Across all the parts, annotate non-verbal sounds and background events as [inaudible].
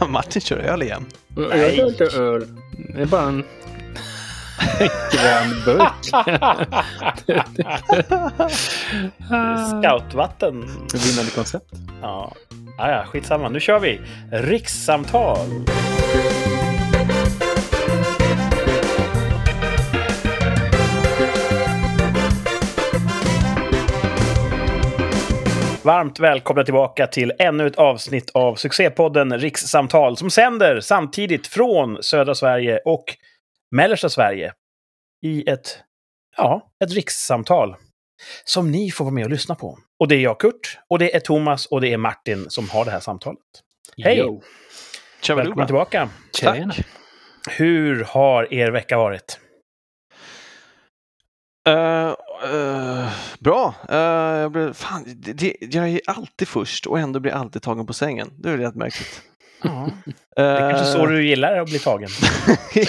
[laughs] Martin kör öl igen. Jag är inte öl. Det är bara en grön burk. Scoutvatten. Vinnande koncept. Ja. Ah, ja, skitsamma. Nu kör vi. Rikssamtal. Varmt välkomna tillbaka till ännu ett avsnitt av succépodden Rikssamtal som sänder samtidigt från södra Sverige och mellersta Sverige i ett, ja, ett rikssamtal som ni får vara med och lyssna på. Och det är jag, Kurt, och det är Thomas och det är Martin som har det här samtalet. Hej! Yo. Välkomna tillbaka. Tjena. Hur har er vecka varit? Uh, uh, bra. Uh, jag, blev, fan, det, det, jag är alltid först och ändå blir alltid tagen på sängen. Det är rätt märkligt. Ja. [laughs] Det är kanske så du gillar att bli tagen. [laughs]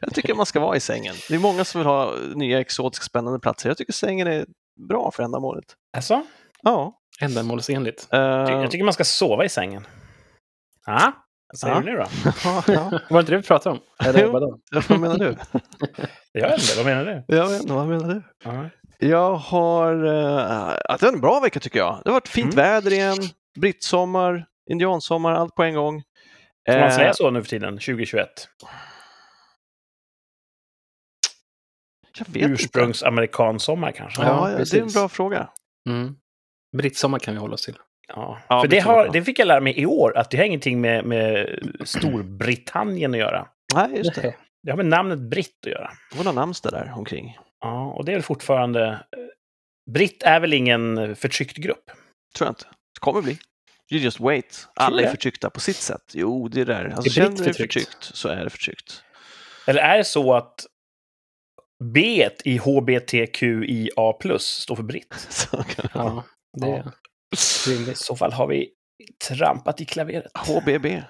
jag tycker man ska vara i sängen. Det är många som vill ha nya exotiska spännande platser. Jag tycker sängen är bra för ändamålet. Alltså? Ja. Ändamålsenligt. Uh, Jag tycker man ska sova i sängen. Ja, vad säger Ja. du nu då? [laughs] ja. Var det inte det vi pratade om? Eller Jo. Vad menar du? Jag vet inte, vad menar du? Jag vet inte, vad menar du? Ja. Jag har... Uh, det var en bra vecka tycker jag. Det har varit fint Mm. väder igen, brittsommar, indiansommar, allt på en gång. Får man Eh, säga så nu för tiden, 2021? Jag vet inte. Ursprungsamerikansommar kanske? Ja, Ja, det är en bra fråga. Mm. Brittsommar kan vi hålla oss till. Ja, Ja, för det har, det fick jag lära mig i år, att det har ingenting med, med Storbritannien att göra. Nej, just det. Det har med namnet britt att göra. Det var några namnsdag där omkring. Ja, och det är väl fortfarande... eh, Britt är väl ingen förtryckt grupp? Tror jag inte. Det kommer bli. You just wait. Alla är det? förtryckta på sitt sätt. Jo, det är där. Alltså, Är känner du dig förtryckt? så är det förtryckt. Eller är det så att B i HBTQIA+, står för britt? [laughs] Så kan det. Ja, det Ja. är I så fall har vi trampat i klaveret. HBB.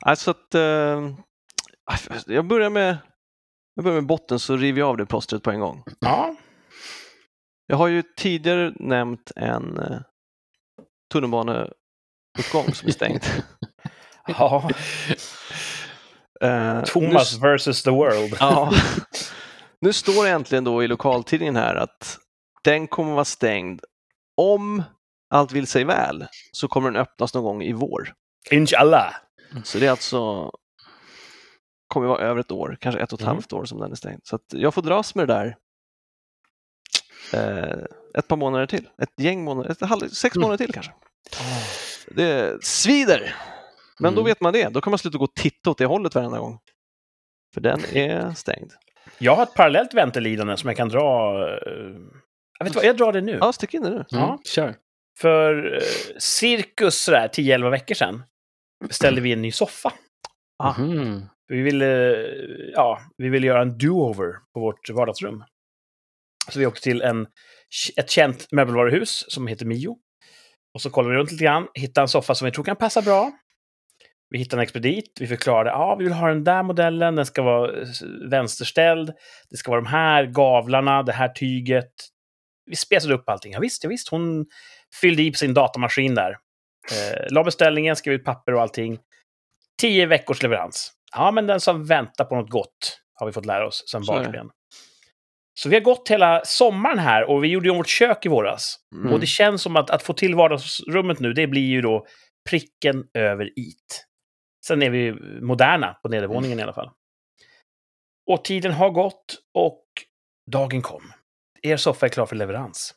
Alltså att... eh, jag börjar med... Jag börjar med botten så river jag av det plåstret på en gång. Ja, Jag har ju tidigare nämnt en uh, tunnelbaneuppgång som är stängd. [laughs] ja. Eh, Thomas nu, versus the world. [laughs] ja, nu står det äntligen då i lokaltidningen här att den kommer vara stängd om allt vill sig väl så kommer den öppnas någon gång i vår. Inshallah. Så det är alltså kommer vara över ett år, kanske ett och ett Mm. halvt år som den är stängd. Så att jag får dras med det där eh, ett par månader till. Ett gäng månader, ett halv, sex Mm. månader till kanske. Det svider! Men då Mm. vet man det, då kan man sluta gå och titta åt det hållet varenda gång. För den är stängd. Jag har ett parallellt väntelidande som jag kan dra... eh, Jag vet vad, jag drar det nu. Ja, stick in det nu. Ja. Mm. Kör. För eh, cirkus sådär 10-11 veckor sedan beställde vi en ny soffa. Ah. Vi ville, ja, vi ville göra en do-over på vårt vardagsrum. Så vi åkte till en, ett känt möbelvaruhus som heter Mio. Och så kollade vi runt lite grann, hittade en soffa som vi tror kan passa bra. Vi hittade en expedit, vi förklarade, ja, vi vill ha den där modellen, den ska vara vänsterställd, det ska vara de här gavlarna, det här tyget. Vi spesade upp allting. Ja, visst, ja, visst, hon fyllde i på sin datamaskin där. Eh, la beställningen, skrev ut papper och allting. Tio veckors leverans. Ja, men den som väntar på något gott, har vi fått lära oss sen barnsben. Så vi har gått hela sommaren här och vi gjorde ju om vårt kök i våras. Mm. Och det känns som att, att få till vardagsrummet nu, det blir ju då pricken över it. Sen är vi moderna på nedervåningen i alla fall. Och tiden har gått och dagen kom. Er soffa är klar för leverans.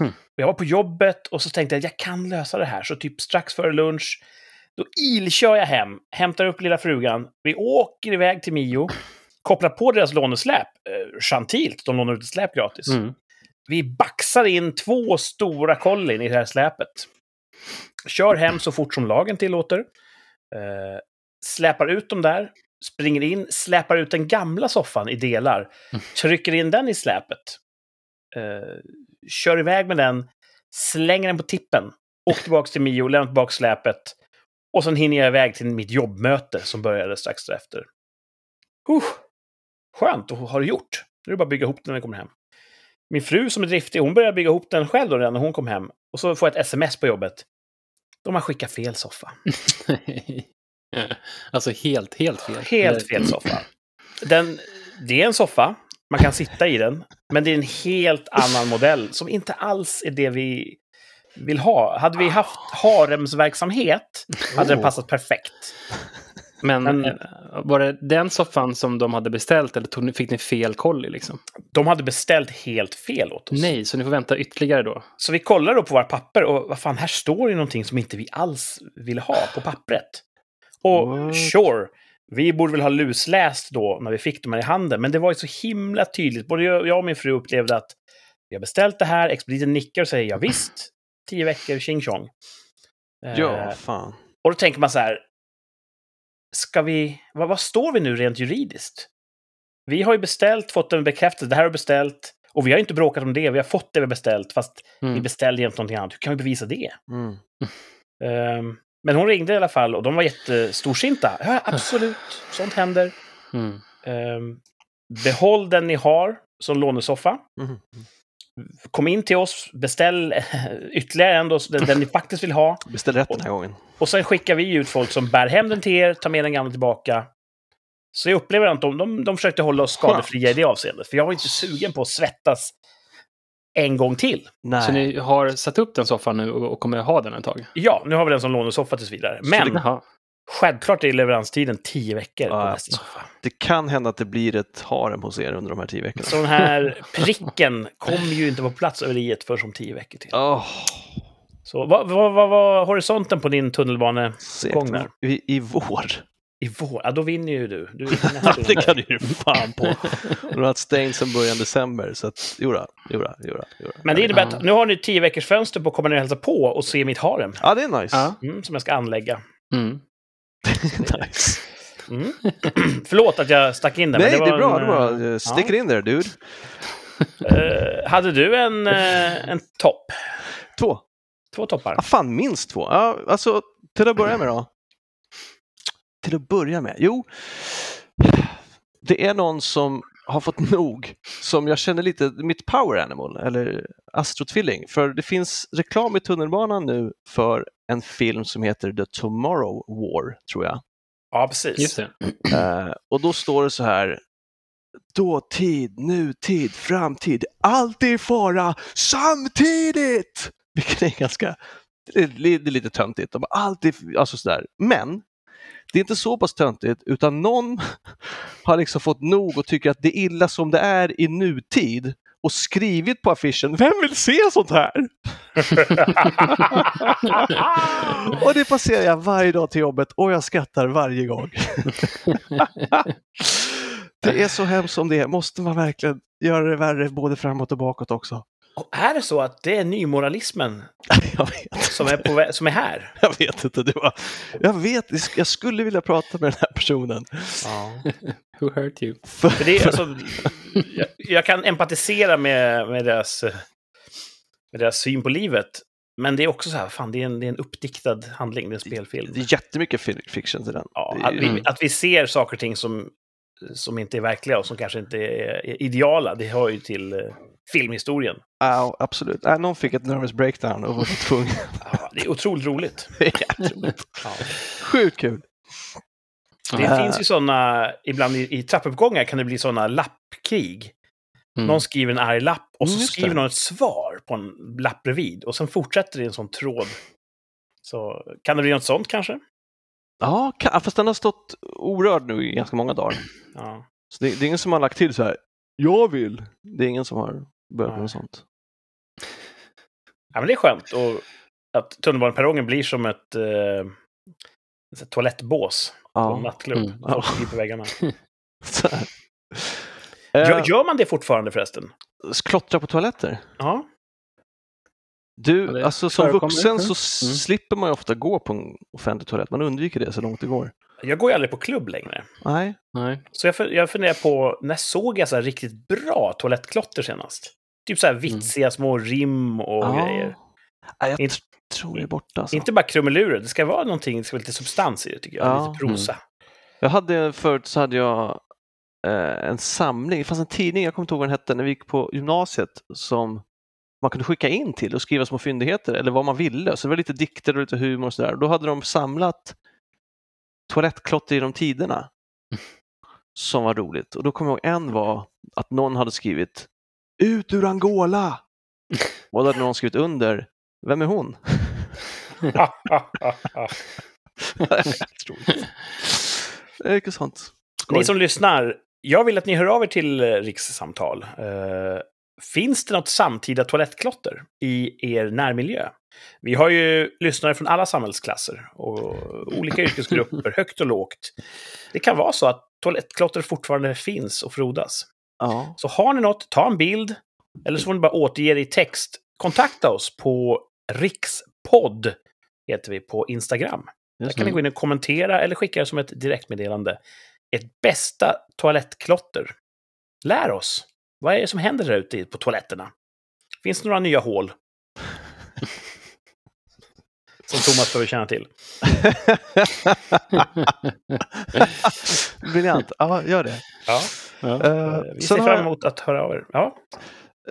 Och Jag var på jobbet och så tänkte jag att jag kan lösa det här. Så typ strax före lunch, då ilkör jag hem, hämtar upp lilla frugan. Vi åker iväg till Mio, kopplar på deras lånesläp. Eh, Chantilt, de lånar ut ett släp gratis. Mm. Vi baxar in två stora kollin i det här släpet. Kör hem så fort som lagen tillåter. Eh, släpar ut dem där. Springer in, släpar ut den gamla soffan i delar. [laughs] Trycker in den i släpet. Eh, kör iväg med den. Slänger den på tippen. Åker tillbaka till Mio, lämnar tillbaka släpet. Och sen hinner jag iväg till mitt jobbmöte som började strax därefter. Uh, skönt att ha det gjort. Nu är det bara att bygga ihop den när jag kommer hem. Min fru som är driftig, hon började bygga ihop den själv då redan när hon kom hem. Och så får jag ett sms på jobbet. De har skickat fel soffa. [laughs] alltså helt, helt fel. Helt fel soffa. Den, det är en soffa, man kan sitta i den, men det är en helt annan modell som inte alls är det vi vill ha. Hade vi haft haremsverksamhet hade den Oh. passat perfekt. Men, Men- eh, var det den soffan som de hade beställt eller tog fick ni fel kolli liksom? De hade beställt helt fel åt oss. Nej, så ni får vänta ytterligare då? Så vi kollar då på våra papper och vad fan, här står det någonting som inte vi alls vill ha på pappret. Och What? sure, vi borde väl ha lusläst då när vi fick de här i handen, men det var ju så himla tydligt. Både jag jag och min fru upplevde att vi har beställt det här, expediten nickar och säger ja visst, tio veckor, tjing tjong. Eh, Ja, fan. och då tänker man så här, ska vi, vad, vad står vi nu rent juridiskt? Vi har ju beställt, fått en bekräftelse, det här har vi beställt, och vi har inte bråkat om det, vi har fått det vi beställt, fast vi Mm. beställde jämt någonting annat. Hur kan vi bevisa det? Mm. [laughs] Ehm, men hon ringde i alla fall och de var jättestorsinta. Ja, [laughs] absolut, sånt händer. Mm. Ehm, behåll den ni har som lånesoffa. Mm. Kom in till oss, beställ [laughs] ytterligare en, då, den, den ni faktiskt vill ha. Beställ rätt den här gången. Och sen skickar vi ut folk som bär hem den till er, tar med den gamla tillbaka. Så jag upplever att de, de, de försökte hålla oss skadefria i det avseendet. För jag var inte sugen på att svettas en gång till. Nej. Så ni har satt upp den soffan nu och, och kommer ha den ett tag? Ja, nu har vi den som lånesoffa tills vidare. Men det-. Självklart är leveranstiden tio veckor på Ja. Det kan hända att det blir ett harem hos er under de här tio veckorna. Så den här [laughs] pricken kommer ju inte på plats över i ett för som tio veckor till. Åh, Så vad, vad, vad var horisonten på din tunnelbanegång där? I, I vår. I vår? Ja, då vinner ju du. du [laughs] det kan du ju fan på. Och du har haft stängt sedan början december, så att jodå, jodå, jodå. Men det innebär att nu har ni tio veckors fönster på att komma ner och hälsa på och se mitt harem. Ja, det är nice. Mm, som jag ska anlägga. Mm. [laughs] nice. Mm. [clears throat] Förlåt att jag stack in där. Nej, men det är var bra. en, Det bra. eh, Stick it in there, dude. eh, hade du en, eh, en topp? Två. Två toppar? Ja, fan, minst två. Ja, alltså, till att börja med då. Till att börja med? Jo, det är någon som har fått nog, som jag känner lite, mitt power animal, eller astrotvilling. För det finns reklam i tunnelbanan nu för en film som heter The Tomorrow War, tror jag. Ja, precis. Just det. Eh, och då står det så här, dåtid, nutid, framtid, allt är i fara samtidigt! [laughs] Vilket är ganska, det är, li- det är lite töntigt. De Allt är, alltså sådär. Men det är inte så pass töntigt, utan någon [laughs] har liksom fått nog och tycker att det är illa som det är i nutid och skrivit på affischen, vem vill se sånt här? [laughs] och det passerar jag varje dag till jobbet och jag skrattar varje gång. [laughs] det är så hemskt som det är. Måste man verkligen göra det värre både framåt och bakåt också? Och är det så att det är nymoralismen [laughs] Jag vet, som är, på, som är här? jag vet inte. Det var, jag vet, jag skulle vilja prata med den här personen. Ja. [laughs] Who hurt you? För, det är, alltså, jag, jag kan empatisera med, med, deras, med deras syn på livet. Men det är också så här, fan, det är en, det är en uppdiktad handling, det är en spelfilm. det är jättemycket fi- fiction till den. Ja, att, vi, Mm. att vi ser saker och ting som, som inte är verkliga och som kanske inte är, är ideala, det hör ju till eh, filmhistorien. Ja, absolut. Nej, någon fick ett nervous breakdown och var tvungen. [laughs] Ja, det är otroligt roligt. [laughs] Det är jävligt roligt. Ja. Sjukt kul. Det Äh. finns ju sådana, ibland i, i trappuppgångar kan det bli sådana lappkrig. Mm. Någon skriver en arg lapp och så Mm, just skriver det. någon ett svar på en lapp bredvid. Och sen fortsätter det i en sån tråd. Så kan det bli något sånt kanske? Ja, ka- fast den har stått orörd nu i ganska många dagar. Ja. Så det, det är ingen som har lagt till så här, jag vill. Det är ingen som har Nej. något sånt. ja, men det är skönt. Och att tunnelbaneperrongen blir som ett eh, toalettbås på en Ja. nattklubb. Mm. Skriver på väggarna. [laughs] Gör, Eh, gör man det fortfarande förresten? klottra på toaletter? Ja. Du, Ja, alltså som vuxen så Mm. slipper man ju ofta gå på en offentlig toalett. Man undviker det så långt det går. Jag går ju aldrig på klubb längre. Nej, Nej. Så jag, jag funderar på, när såg jag så här riktigt bra toalettklotter senast? Typ så här vitsiga små rim och Ja. grejer. Nej, jag Inte- tr- tror det är borta. Alltså. Inte bara krumelurer, det ska vara någonting, det ska vara lite substans i det tycker jag. Ja. Lite prosa. Jag hade förut så hade jag eh, en samling, det fanns en tidning, jag kommer inte ihåg vad den hette, när vi gick på gymnasiet som man kunde skicka in till och skriva små fyndigheter eller vad man ville. Så det var lite dikter och lite humor och sådär. Då hade de samlat toalettklotter genom tiderna [laughs] som var roligt. Och då kommer jag ihåg en var att någon hade skrivit ut ur Angola. Och då hade någon skrivit under, vem är hon? [laughs] Mycket sånt. Skoj. Ni som lyssnar, jag vill att ni hör av er till eh, Rikssamtal. Eh, finns det något samtida toalettklotter i er närmiljö? Vi har ju lyssnare från alla samhällsklasser och olika yrkesgrupper, [laughs] högt och lågt. Det kan vara så att toalettklotter fortfarande finns och frodas. Ja. Så har ni något, ta en bild. Eller så får ni bara återge det i text. Kontakta oss på rikspodd, heter vi på Instagram. Där kan ni gå in och kommentera eller skicka det som ett direktmeddelande. Ert bästa toalettklotter. Lär oss. Vad är det som händer där ute på toaletterna? Finns det några nya hål? Som Thomas behöver känna till. [laughs] Briljant. Ja, gör det. Ja. Eh, vi ser fram jag, emot att höra av er. Ja,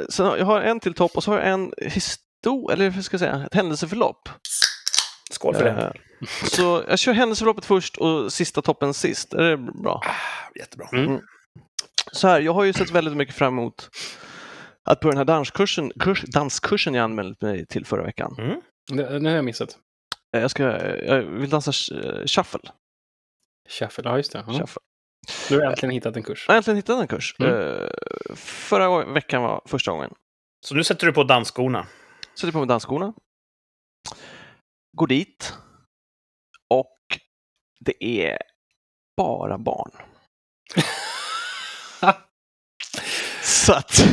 sen har, jag har en till topp och så har jag en historia, eller hur ska jag säga, ett händelseförlopp. skål för det. Eh, Så jag kör händelseförloppet först och sista toppen sist. Är det bra? Jättebra. Mm. Så här, jag har ju sett väldigt mycket fram emot att på den här danskursen, kurs, danskursen jag anmält mig till förra veckan. Mm. Det, det har jag missat. Eh, Jag, ska, jag vill dansa eh, shuffle. Shuffle, ja just det. Ja. shuffle. Du har äntligen hittat en kurs. Jag har äntligen hittat en kurs. Mm. Eh, Förra veckan var första gången. Så nu sätter du på dansskorna. Sätter på mig dansskorna. Går dit. Och det är bara barn. [laughs] [laughs] Så att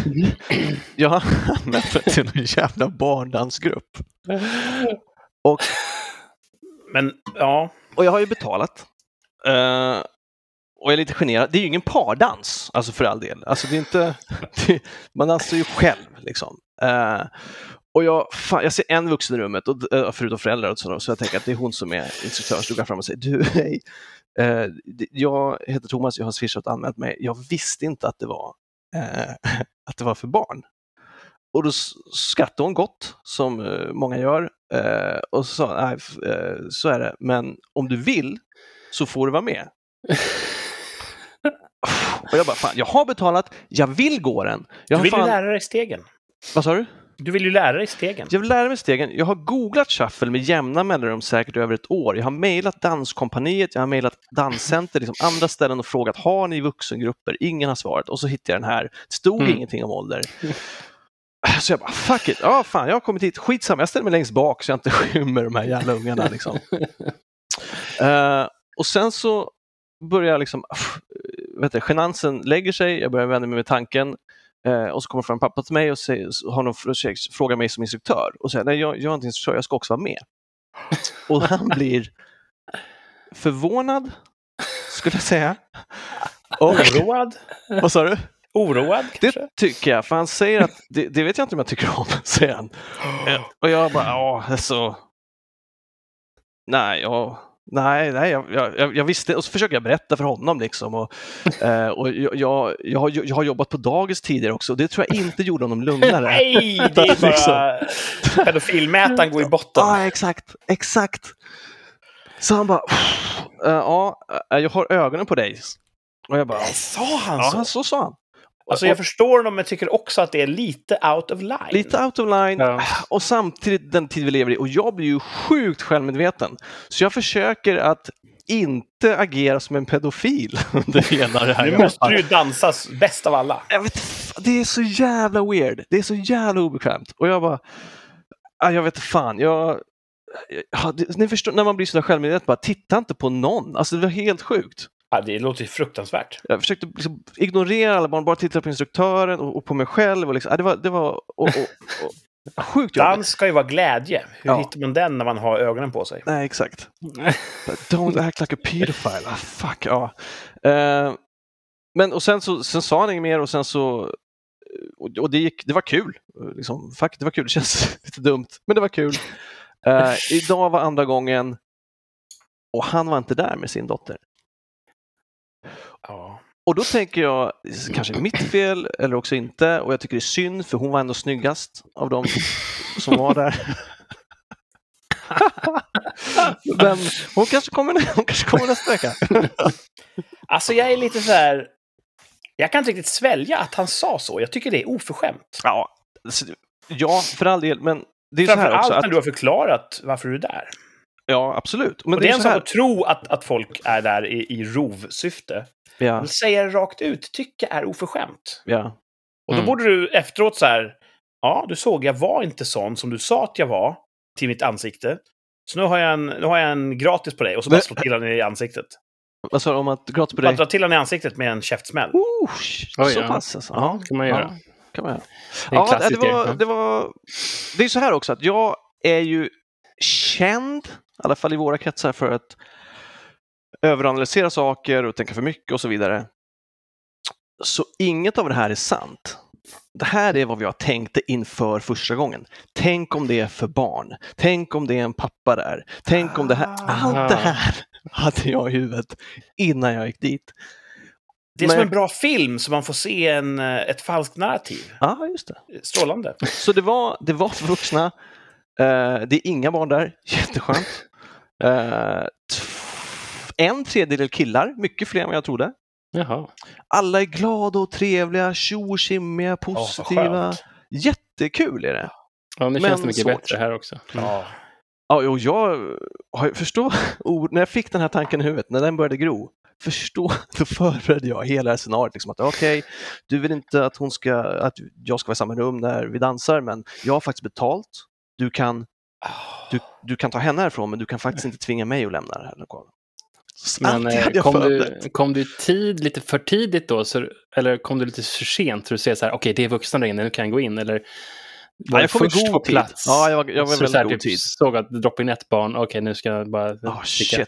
jag har mig till en jävla barndansgrupp. Och, Men ja, och jag har ju betalat. Eh, och jag är lite generad. Det är ju ingen pardans, alltså för all del. Alltså det är inte, det, man dansar ju själv liksom. Eh, och jag, fan, jag ser en vuxen i rummet, och, eh, förutom föräldrar och så, så jag tänker att det är hon som är instruktör. Så går fram och säger, du hej, eh, jag heter Thomas, jag har swishat och anmält mig. Jag visste inte att det var, eh, [laughs] att det var för barn. Och då skrattade hon gott, som eh, många gör, eh, och så sa nej, eh, så är det, men om du vill så får du vara med. [laughs] Och jag bara, fan, jag har betalat, jag vill gå den. Jag du vill fan, lära dig stegen. Vad sa du? Du vill ju lära dig stegen. Jag vill lära mig stegen. Jag har googlat shuffle med jämna mellanrum säkert över ett år. Jag har mejlat Danskompaniet, jag har mejlat Danscenter, liksom andra ställen och frågat har ni vuxengrupper? Ingen har svarat och så hittade jag den här. Det stod Mm. ingenting om ålder. Så jag bara, fuck it, ja fan jag har kommit hit, skitsamma, jag ställer mig längst bak så jag inte [laughs] skymmer de här jävla ungarna. Liksom. [laughs] Eh, och sen så börjar jag liksom, uh, vet du, genansen lägger sig, jag börjar vända mig med tanken eh, och så kommer fram pappa till mig och säger, har någon fr- frågar mig som instruktör och säger nej jag, jag är inte instruktör, jag ska också vara med. [laughs] Och han blir förvånad, skulle jag säga. Och, Oroad? vad sa du? Oroad kanske? Det tycker jag, för han säger att det, det vet jag inte om jag tycker om, [laughs] säger han. [gasps] Eh, Och jag bara, ja, alltså. Nej, ja, nej, nej, jag, jag, jag visste, och så försöker jag berätta för honom liksom. Och, [laughs] eh, och jag, jag, har, jag har jobbat på dagis tidigare också och det tror jag inte gjorde honom lugnare. [laughs] Nej, det är [laughs] bara... Pedofilmätaren går i botten. Ja, exakt, exakt. Så han bara, "Eh, ja, eh, jag har ögonen på dig. Och jag bara, Nej, Sa han ja, så? så sa han. Alltså jag förstår honom, men jag tycker också att det är lite out of line. Lite out of line Ja. och samtidigt den tid vi lever i. Och jag blir ju sjukt självmedveten. Så jag försöker att inte agera som en pedofil [laughs] under hela det här. Nu måste du ju dansas bäst av alla. Jag vet, det är så jävla weird. Det är så jävla obekvämt. Och jag bara, jag vet fan, jag, ja, det, ni förstår, när man blir sådär självmedveten, bara titta inte på någon. Alltså det var helt sjukt. Ja, det låter fruktansvärt. Jag försökte liksom ignorera alla barn, bara titta på instruktören och, och på mig själv. Och liksom, ah, det var, det var och, och, sjukt jobbigt. Dans ska ju vara glädje. Hur Ja. hittar man den när man har ögonen på sig? Nej, exakt. [laughs] Don't act like a pedophile. Ah, fuck, ja. Eh, men och sen så sen sa han inget mer och sen så och, och det, gick, det var kul. Liksom, fuck, det var kul. Det känns [laughs] lite dumt, men det var kul. Eh, [laughs] idag var andra gången och han var inte där med sin dotter. Ja. Och då tänker jag, kanske mitt fel eller också inte, och jag tycker det är synd för hon var ändå snyggast av dem som var där. [laughs] Men hon kanske kommer, hon kanske kommer nästa vecka. Alltså jag är lite så här... Jag kan inte riktigt svälja att han sa så. Jag tycker det är oförskämt. Ja, ja för all del, men det är så här Framför också. allt när du har förklarat varför du är där. ja, absolut. Men Och det är en sak att tro att, att folk är där i, i rovsyfte. Ja, Men säga det rakt ut tycker jag är oförskämt. ja. Och då Mm. borde du efteråt så här... Ja, du såg, jag var inte sån som du sa att jag var till mitt ansikte. Så nu har jag en, nu har jag en gratis på dig och så bara slå till honom i ansiktet. Vad sa du om att gratis på Bara dig? dra till honom i ansiktet med en käftsmäll. Oh, Oj, så ja. pass alltså. Ja, kan man göra. kan man göra. Det Ja, det var, Ja. det var... Det är så här också att jag är ju känd, i alla fall i våra kretsar, för att överanalysera saker och tänka för mycket och så vidare. Så inget av det här är sant. Det här är vad vi har tänkt inför första gången. Tänk om det är för barn. Tänk om det är en pappa där. Tänk om det här. Allt det här [laughs] hade jag i huvudet innan jag gick dit. Det är Men- som en bra film så man får se en, eh, ett falskt narrativ. Ja, just det. Strålande. [laughs] Så det var, det var för vuxna. Eh, det är inga barn där, jätteskönt. [laughs] Eh, t- en tredjedel killar, mycket fler än vad jag trodde. Jaha. Alla är glada och trevliga, tjo och positiva. skönt. Jättekul är det. Ja, nu Men känns det mycket svårt. bättre här också. Ja. Ja, och jag förstår, [laughs] ord, när jag fick den här tanken i huvudet, när den började gro, förstå, [laughs] då förberedde jag hela det här scenariot. Liksom att okej, du vill inte att, hon ska, att jag ska vara i samma rum när vi dansar, men jag har faktiskt betalt. Du kan, du, du kan ta henne härifrån, men du kan faktiskt [laughs] inte tvinga mig att lämna den här lokalen. Men eh, hade kom du, kom du tid lite för tidigt då? Så, eller kom du lite för sent? Så du säger så här, okej det är vuxna där inne, nu kan jag gå in. Eller var Ja, du jag först god på tid. plats? Ja, jag var, jag var så så här, väldigt god typ, tid. såg att det droppade in ett barn, okej nu ska jag bara Oh, shit.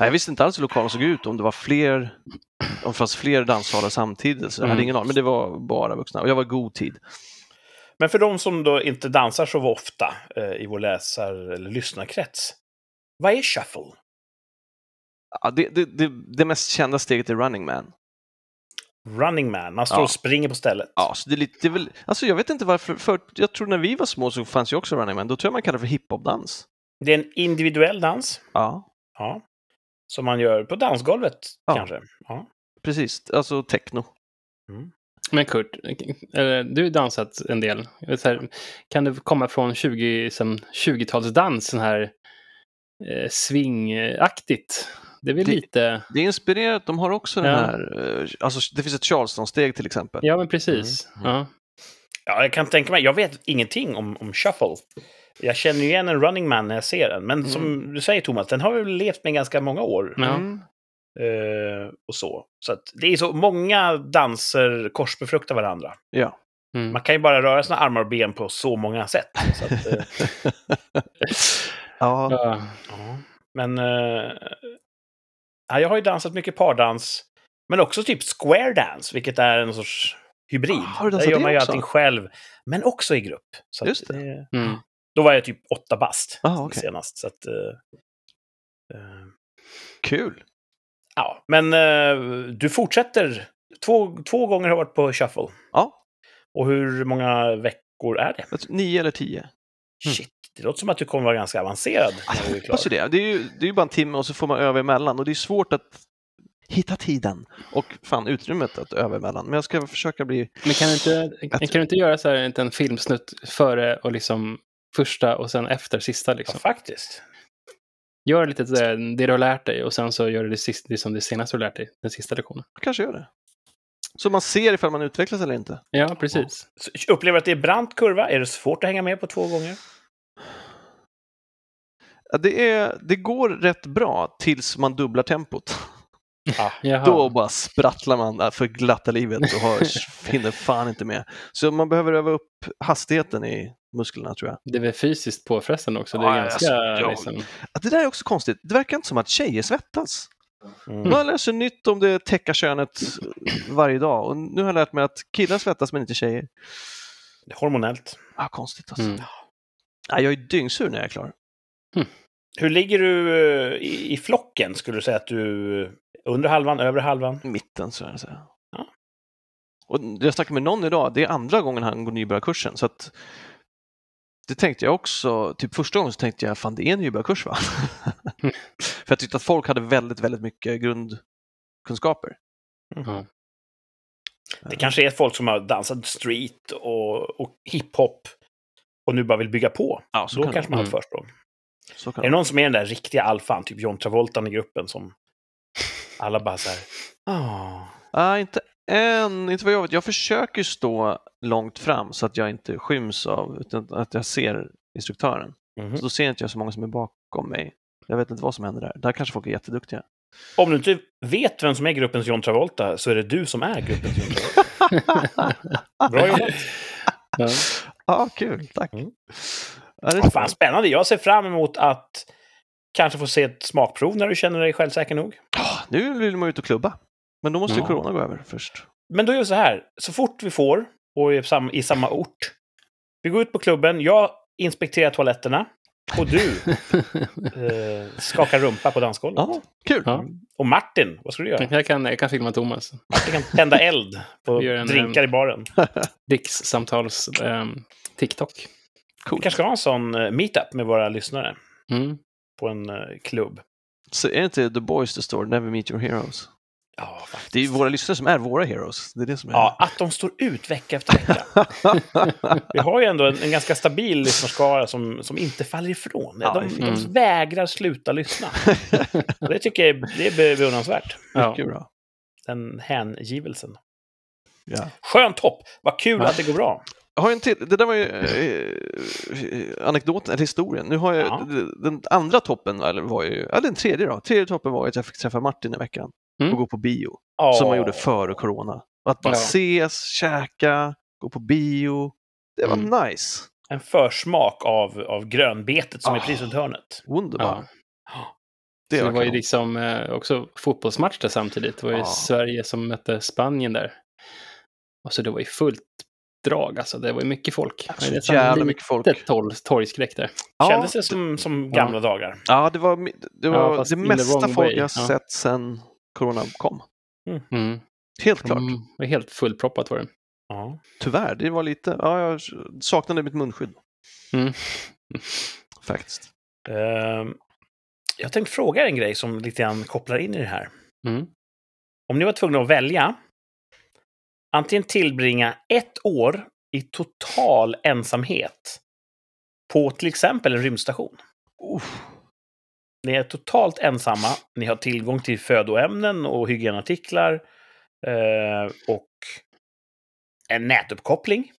Nej, Jag visste inte alls hur lokalen såg ut, om det var fler, om det fanns fler danssalar samtidigt. Så jag hade Mm. ingen aning, men det var bara vuxna. Och jag var god tid. Men för de som då inte dansar så ofta eh, i vår läsar eller lyssnarkrets. Vad är shuffle? Ja, det, det, det, det mest kända steget är Running Man. Running man. Man står Ja. och springer på stället. Ja, så det är lite, det är väl, alltså jag vet inte varför, för jag tror när vi var små så fanns ju också Running Man. Då tror jag man kallade det för hiphopdans. Det är en individuell dans. Ja, Ja. Som man gör på dansgolvet, Ja. kanske. Ja. precis. Alltså techno. Men Kurt, du har dansat en del. Här, kan du komma från 20, som 20-talsdans, sån här eh, swingaktigt? Det är väl Det- lite... Det är inspirerat, de har också den Ja. här, eh, alltså det finns ett Charleston-steg till exempel. Ja, men precis. Mm, Ja. ja, jag kan tänka mig. Jag vet ingenting om, om shuffle. Jag känner ju igen en running man när jag ser den. Men som du säger Thomas, den har väl levt med ganska många år. Mm. Eh, och så. Så att det är så många danser korsbefruktar varandra. Ja. Mm. Man kan ju bara röra sina armar och ben på så många sätt. Så att, eh, [laughs] ja, ja. Men ja, jag har ju dansat mycket pardans. Men också typ square dance, vilket är en sorts hybrid. Ah, har du Där gör det man ju allting själv, men också i grupp. Så Just det. Mm. Då var jag typ åtta bast Ah, okej. senast. Så att, eh, kul. ja, men eh, du fortsätter. Två, två gånger har du varit på shuffle. Ja, Och hur många veckor är det? nio eller tio. Shit, det låter som att du kommer vara ganska avancerad när du är klar. det. Det är ju, det är ju bara en timme och så får man öva emellan och det är svårt att hitta tiden och fan utrymmet att öva emellan. Men jag ska försöka bli... Men kan du inte, kan du inte göra så här en liten filmsnutt före och liksom första och sen efter sista? Ja, Liksom? faktiskt. Gör lite det, det du har lärt dig och sen så gör du det, sista, det som det senaste du har lärt dig, den sista lektionen. Jag kanske gör det. Så man ser ifall man utvecklas eller inte. Ja, precis. Så Upplever att det är brant kurva? Är det svårt att hänga med på två gånger? Det, är, det går rätt bra tills man dubblar tempot. Jaha. Då bara sprattlar man för glatta livet och har, [laughs] hinner fan inte med. Så man behöver öva upp hastigheten i musklerna tror jag. Det är väl fysiskt påfrestande också. Det är Ja, ganska... alltså, liksom, det där är också konstigt. Det verkar inte som att tjejer svettas. Mm. Man läser nytt om det täcka könet varje dag och nu har jag lärt mig att killar svettas men inte tjejer. Hormonellt. Ah, konstigt alltså. Mm. Ah, jag är dyngsur när jag är klar. Hur ligger du eh, i, i flocken? Skulle du säga att du under halvan, över halvan? Mitten så jag säga. Och jag snackade med någon idag, det är andra gången han går nybörjarkursen. Så att, det tänkte jag också, typ första gången så tänkte jag, fan det är en nybörjarkurs va? [laughs] För jag tyckte att folk hade väldigt, väldigt mycket grundkunskaper. Ja. Det kanske är folk som har dansat street och, och hiphop och nu bara vill bygga på. Ja, så Då kan kanske det, man har ett Mm. försprång. Så kan Är det någon som är den där riktiga alfan, typ John Travolta i gruppen som alla bara så här... "Ah." Ah, inte än, inte vad jag vet. Jag försöker stå långt fram så att jag inte skyms av, utan att jag ser instruktören. Mhm. Så då ser inte jag så många som är bakom mig. Jag vet inte vad som händer där. Där kanske folk är jätteduktiga. Om du inte vet vem som är gruppens John Travolta så är det du som är gruppens John Travolta. [laughs] Bra jobbat! Ja. [laughs] Ja, kul. Tack. Mm. Ja, det är fan, spännande. Jag ser fram emot att kanske få se ett smakprov när du känner dig självsäker nog. Ah, Nu vill man ut och klubba. Men då måste Ja. corona gå över först. Men då gör vi så här. Så fort vi får, och i samma, i samma ort. Vi går ut på klubben, jag inspekterar toaletterna. Och du [laughs] eh, skakar rumpa på dansgolvet. Ja, kul. Ja. Och Martin, vad ska du göra? Jag, kan, jag kan filma Thomas. Martin kan tända eld på gör en, drinkar i baren. [laughs] Rikssamtals ehm, TikTok. Vi Coolt. kanske ska ha en sån eh, meetup med våra lyssnare Mm. på en eh, klubb. Så är det inte The Boys det står, Never Meet Your Heroes? Ja, faktiskt. Det är ju våra lyssnare som är våra heroes. Det är det som är... Ja, att de står ut vecka efter vecka. [laughs] Vi har ju ändå en, en ganska stabil lyssnarskara som, som inte faller ifrån. Ja, de, fint. de Mm. vägrar sluta lyssna. Det tycker jag är, det är beundransvärt. Ja. Mycket bra. Den hängivelsen. Ja. Skönt hopp! Vad kul Ja. att det går bra. Jag har en till. Det där var ju eh, anekdoten, eller historien. Nu har jag, Ja. Den andra toppen, eller var ju, eller den tredje då. Tredje toppen var att jag fick träffa Martin i veckan Mm. och gå på bio. Ja. Som man gjorde före corona. Att bara Ja. ses, käka, gå på bio. Det var Mm. nice. En försmak av, av grönbetet som är Ah. precis runt hörnet. Underbart. Ja. Det Det, var det var ju liksom eh, också fotbollsmatch där samtidigt. Det var ju Ja. Sverige som mötte Spanien där. Och så det var ju fullt drag alltså. Det var ju mycket folk. Så Det jävla lite mycket folk. torg, torgskräck där. Ja, Kändes det som, som gamla dagar? Ja, det var, det, var Ja, det mesta folk way. jag Ja. sett sedan corona kom. Mm. Helt klart. Mm, det var helt fullproppat var det. Ja. Tyvärr, det var lite, ja, jag saknade mitt munskydd. Mm. [laughs] Faktiskt. Ehm, jag tänkte fråga er en grej som lite grann kopplar in i det här. Mm. Om ni var tvungna att välja, antingen tillbringa ett år i total ensamhet på till exempel en rymdstation. Uff. Ni är totalt ensamma, ni har tillgång till födoämnen och hygienartiklar eh, och en nätuppkoppling.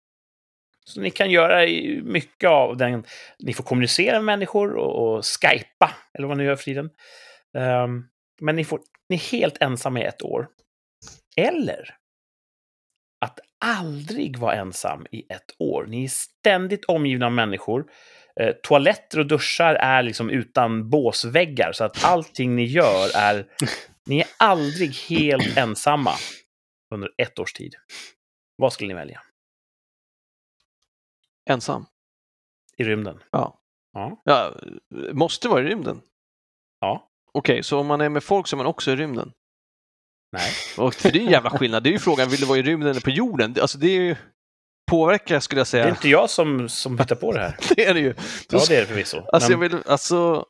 Så ni kan göra mycket av den. Ni får kommunicera med människor och, och skypa, eller vad ni gör för tiden. Ehm, men ni, får, ni är helt ensamma i ett år. Eller aldrig vara ensam i ett år. Ni är ständigt omgivna av människor. Eh, toaletter och duschar är liksom utan båsväggar, så att allting ni gör är... Ni är aldrig helt ensamma under ett års tid. Vad skulle ni välja? Ensam. I rymden? Ja. Ja. ja. Måste vara i rymden. Ja. Okej, så om man är med folk så är man också i rymden? Nej. Och för det är en jävla skillnad. Det är ju frågan, vill du vara i rymden eller på jorden? Det- Alltså det är ju... Påverkar skulle jag Det säga. är inte jag som, som hittar på det här. [laughs] Det är det ju. Ja, det är det förvisso. Alltså jag Men, vill, alltså...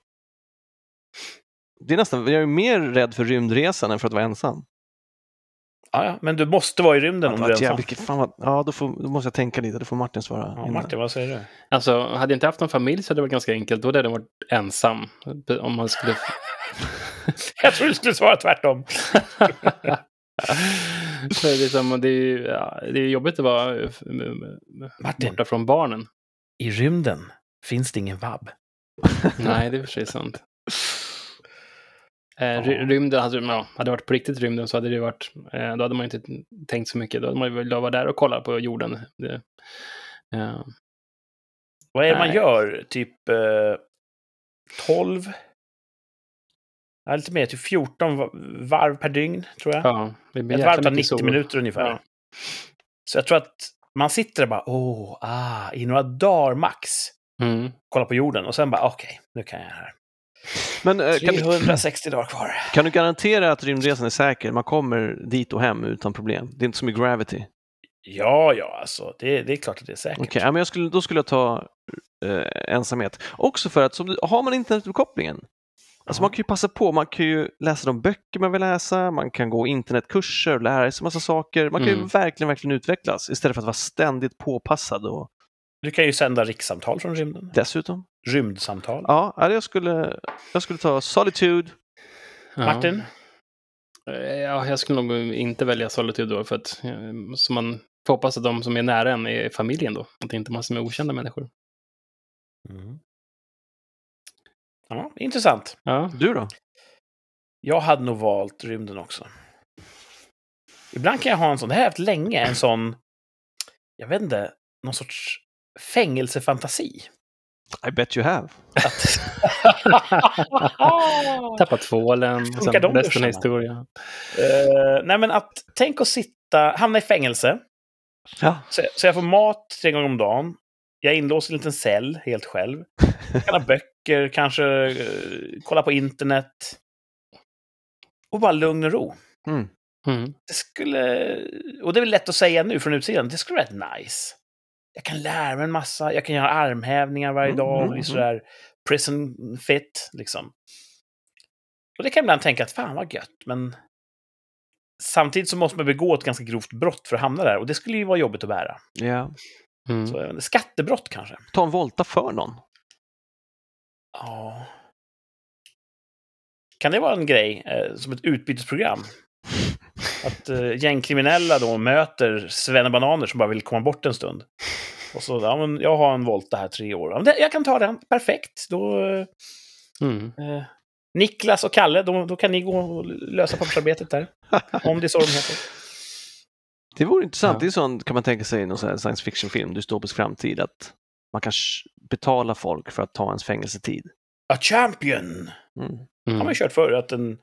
Det är nästan, jag är mer rädd för rymdresan än för att vara ensam. ja, ja, men du måste vara i rymden om du är ensam. vilket fan vad, ja, då, får, då måste jag tänka lite. Då får Martin svara. Ja. Martin, vad säger du? Alltså, hade jag inte haft någon familj så hade det varit ganska enkelt. Då hade jag varit ensam. Om man skulle... [laughs] [laughs] Jag tror du skulle svara tvärtom. [laughs] För liksom, det, är ja, det är jobbigt att vara eh, Martin. borta från barnen. I rymden finns det ingen vab. [laughs] Nej, det är för sig sant. Eh, ry- rymden, hade, ja, hade det varit på riktigt rymden så hade det varit, eh, då hade man inte tänkt så mycket. Då hade man velat vara där och kolla på jorden. Det, eh, Vad är det man gör? Typ eh, 12? Ja, lite mer, typ 14 va- varv per dygn, tror jag. ja, det blir Ett varv tar mycket 90 sol. minuter ungefär. Ja. Så jag tror att man sitter där bara, åh, ah, i några dagar max. Mm. Kolla på jorden och sen bara, okej, nu kan jag här. Men eh, kan, du- 360 dagar kvar. kan du garantera att rymdresan är säker? Man kommer dit och hem utan problem. Det är inte som i Gravity. Ja, ja, alltså. Det, det är klart att det är säkert. Okej, ja, men jag skulle, då skulle jag ta eh, ensamhet. Också för att som, har man internetuppkopplingen, alltså man kan ju passa på, man kan ju läsa de böcker man vill läsa, man kan gå internetkurser och lära sig massa saker. Man kan ju Mm. verkligen, verkligen utvecklas istället för att vara ständigt påpassad och Du kan ju sända rikssamtal från rymden. dessutom. Rymdsamtal. Ja, ja, jag skulle, jag skulle ta Solitude. Ja. Martin? Eh, Ja, jag skulle nog inte välja Solitude då, för att eh, så man får hoppas att de som är nära en är familjen då. Att det inte är massor med okända människor. Mm. Ja, intressant. Ja, Du då? Jag hade nog valt rymden också. Ibland kan jag ha en sån, det här har jag haft länge, en sån, jag vet inte, någon sorts fängelsefantasi. I bet you have. Att... [laughs] [laughs] tappat tvålen, resten av historien. Eh, nej, men att tänk att sitta, hamna i fängelse, Ja. så, så jag får mat tre gånger om dagen. Jag är inlåst i en liten cell helt själv. Jag kan ha [laughs] böcker, kanske eh, kolla på internet. Och bara lugn och ro. Mm. Mm. Det skulle... Och det är väl lätt att säga nu från utsidan. Det skulle vara rätt nice. Jag kan lära mig en massa. Jag kan göra armhävningar varje Mm, dag och mm, bli sådär prison fit, liksom. Och det kan jag ibland tänka att fan vad gött, men samtidigt så måste man begå ett ganska grovt brott för att hamna där. Och det skulle ju vara jobbigt att bära. Ja. Mm. Så, inte, skattebrott kanske? Ta en volta för någon. Ja. Kan det vara en grej, eh, som ett utbytesprogram? Att eh, gängkriminella då möter svennebananer som bara vill komma bort en stund. Och så, ja men jag har en volta här tre år. Ja, men det, jag kan ta den, perfekt. Då, eh, Mm. eh, Niklas och Kalle, då, då kan ni gå och lösa pappersarbetet där. [laughs] Om det är så de heter. Det vore intressant. Ja. Det är sånt kan man tänka sig i någon sån science fiction-film, dystopisk framtid, att man kan betala folk för att ta ens fängelsetid. A champion! Mm. har man Mm. ju kört förr. Att en,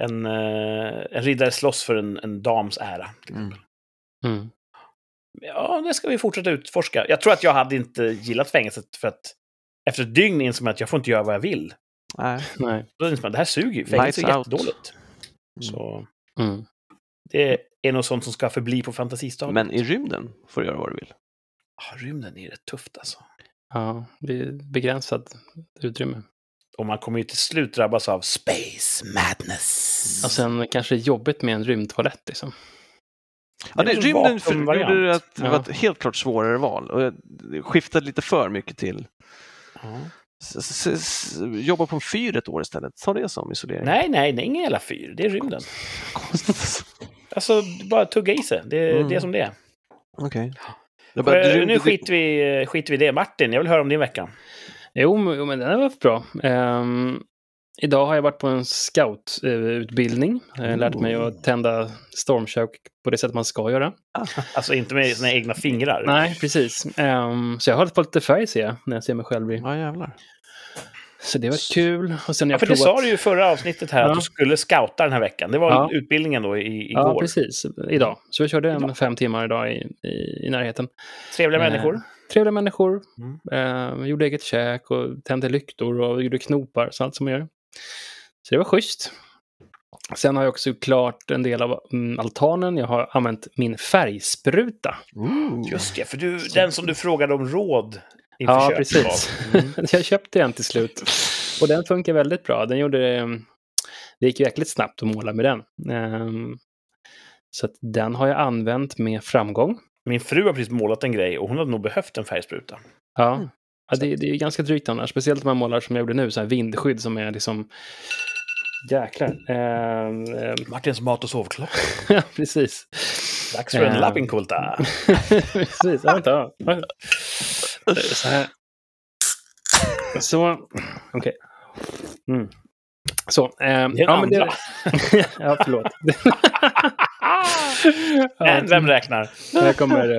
en, eh, en riddare slåss för en, en dams ära. Till Mm. exempel. Mm. Ja, det ska vi fortsätta utforska. Jag tror att jag hade inte gillat fängelset för att efter ett dygn insåg man att jag får inte göra vad jag vill. Nej. [laughs] Nej. Då insåg man att det här suger ju. Fängelse är Lights out. jättedåligt. Mm. Så Mm. det är nog sånt som ska förbli på fantasistadiet. Men i rymden får du göra vad du vill. Ah, rymden är rätt tufft alltså. Ja, det är begränsat utrymme. Och man kommer ju till slut drabbas av space madness. Och sen kanske det är jobbigt med en rymdtoalett liksom. Ja, Det är det, en rymden gjorde det att det var ett helt klart svårare val och jag- det skiftade lite för mycket till Ja. s- s- s- jobba på en fyr ett år istället. Ta det som isolering. Nej, nej, nej, ingen jävla fyr. Det är rymden. [laughs] Konstigt. Alltså, bara tugga i sig. Det, Mm. det är som det är. Okej. Eh, bara, rymd- nu skiter vi, skiter vi i det. Martin, jag vill höra om din vecka. Jo, men- jo, men den har varit bra. Ehm, idag har jag varit på en scoututbildning. Uh, lärt mig att tända stormkök på det sätt man ska göra. Alltså inte med sina egna fingrar. Nej, precis. Ehm, så jag har hållit på lite färg ser jag, när jag ser mig själv i. Ja, jävlar. Så det var kul. Och sen Ja, jag för det provat... sa du ju förra avsnittet här, Ja. att du skulle scouta den här veckan. Det var Ja. utbildningen då i, Ja, igår. precis. Idag. Så vi körde en fem timmar idag i, i, i närheten. Trevliga Eh, människor. Trevliga människor. Mm. Eh, gjorde eget käk och tände lyktor och gjorde knopar, så allt som man gör. Så det var schysst. Sen har jag också klart en del av mm, altanen. Jag har använt min färgspruta. Ooh. Just det, för du, den som du frågade om råd Ja, precis. Mm. [laughs] jag köpte en till slut. Och den funkar väldigt bra. Den gjorde... eh, Det gick jäkligt snabbt att måla med den. Ehm, Så att den har jag använt med framgång. Min fru har precis målat en grej och hon hade nog behövt en färgspruta. Ja, Mm. ja det, det är ganska drygt annars. Speciellt om man målar som jag gjorde nu, så här vindskydd som är liksom... Jäklar. Ehm, ehm, Martins mat och sovklocka. [laughs] Ja, precis. Dags för en Eh. lappinkulta. [laughs] precis. Ja, vänta. Ja. Så här. Så, okej. Mm. Så. Det en ja, men andra. [laughs] ja, förlåt. [laughs] En, vem räknar? Jag kommer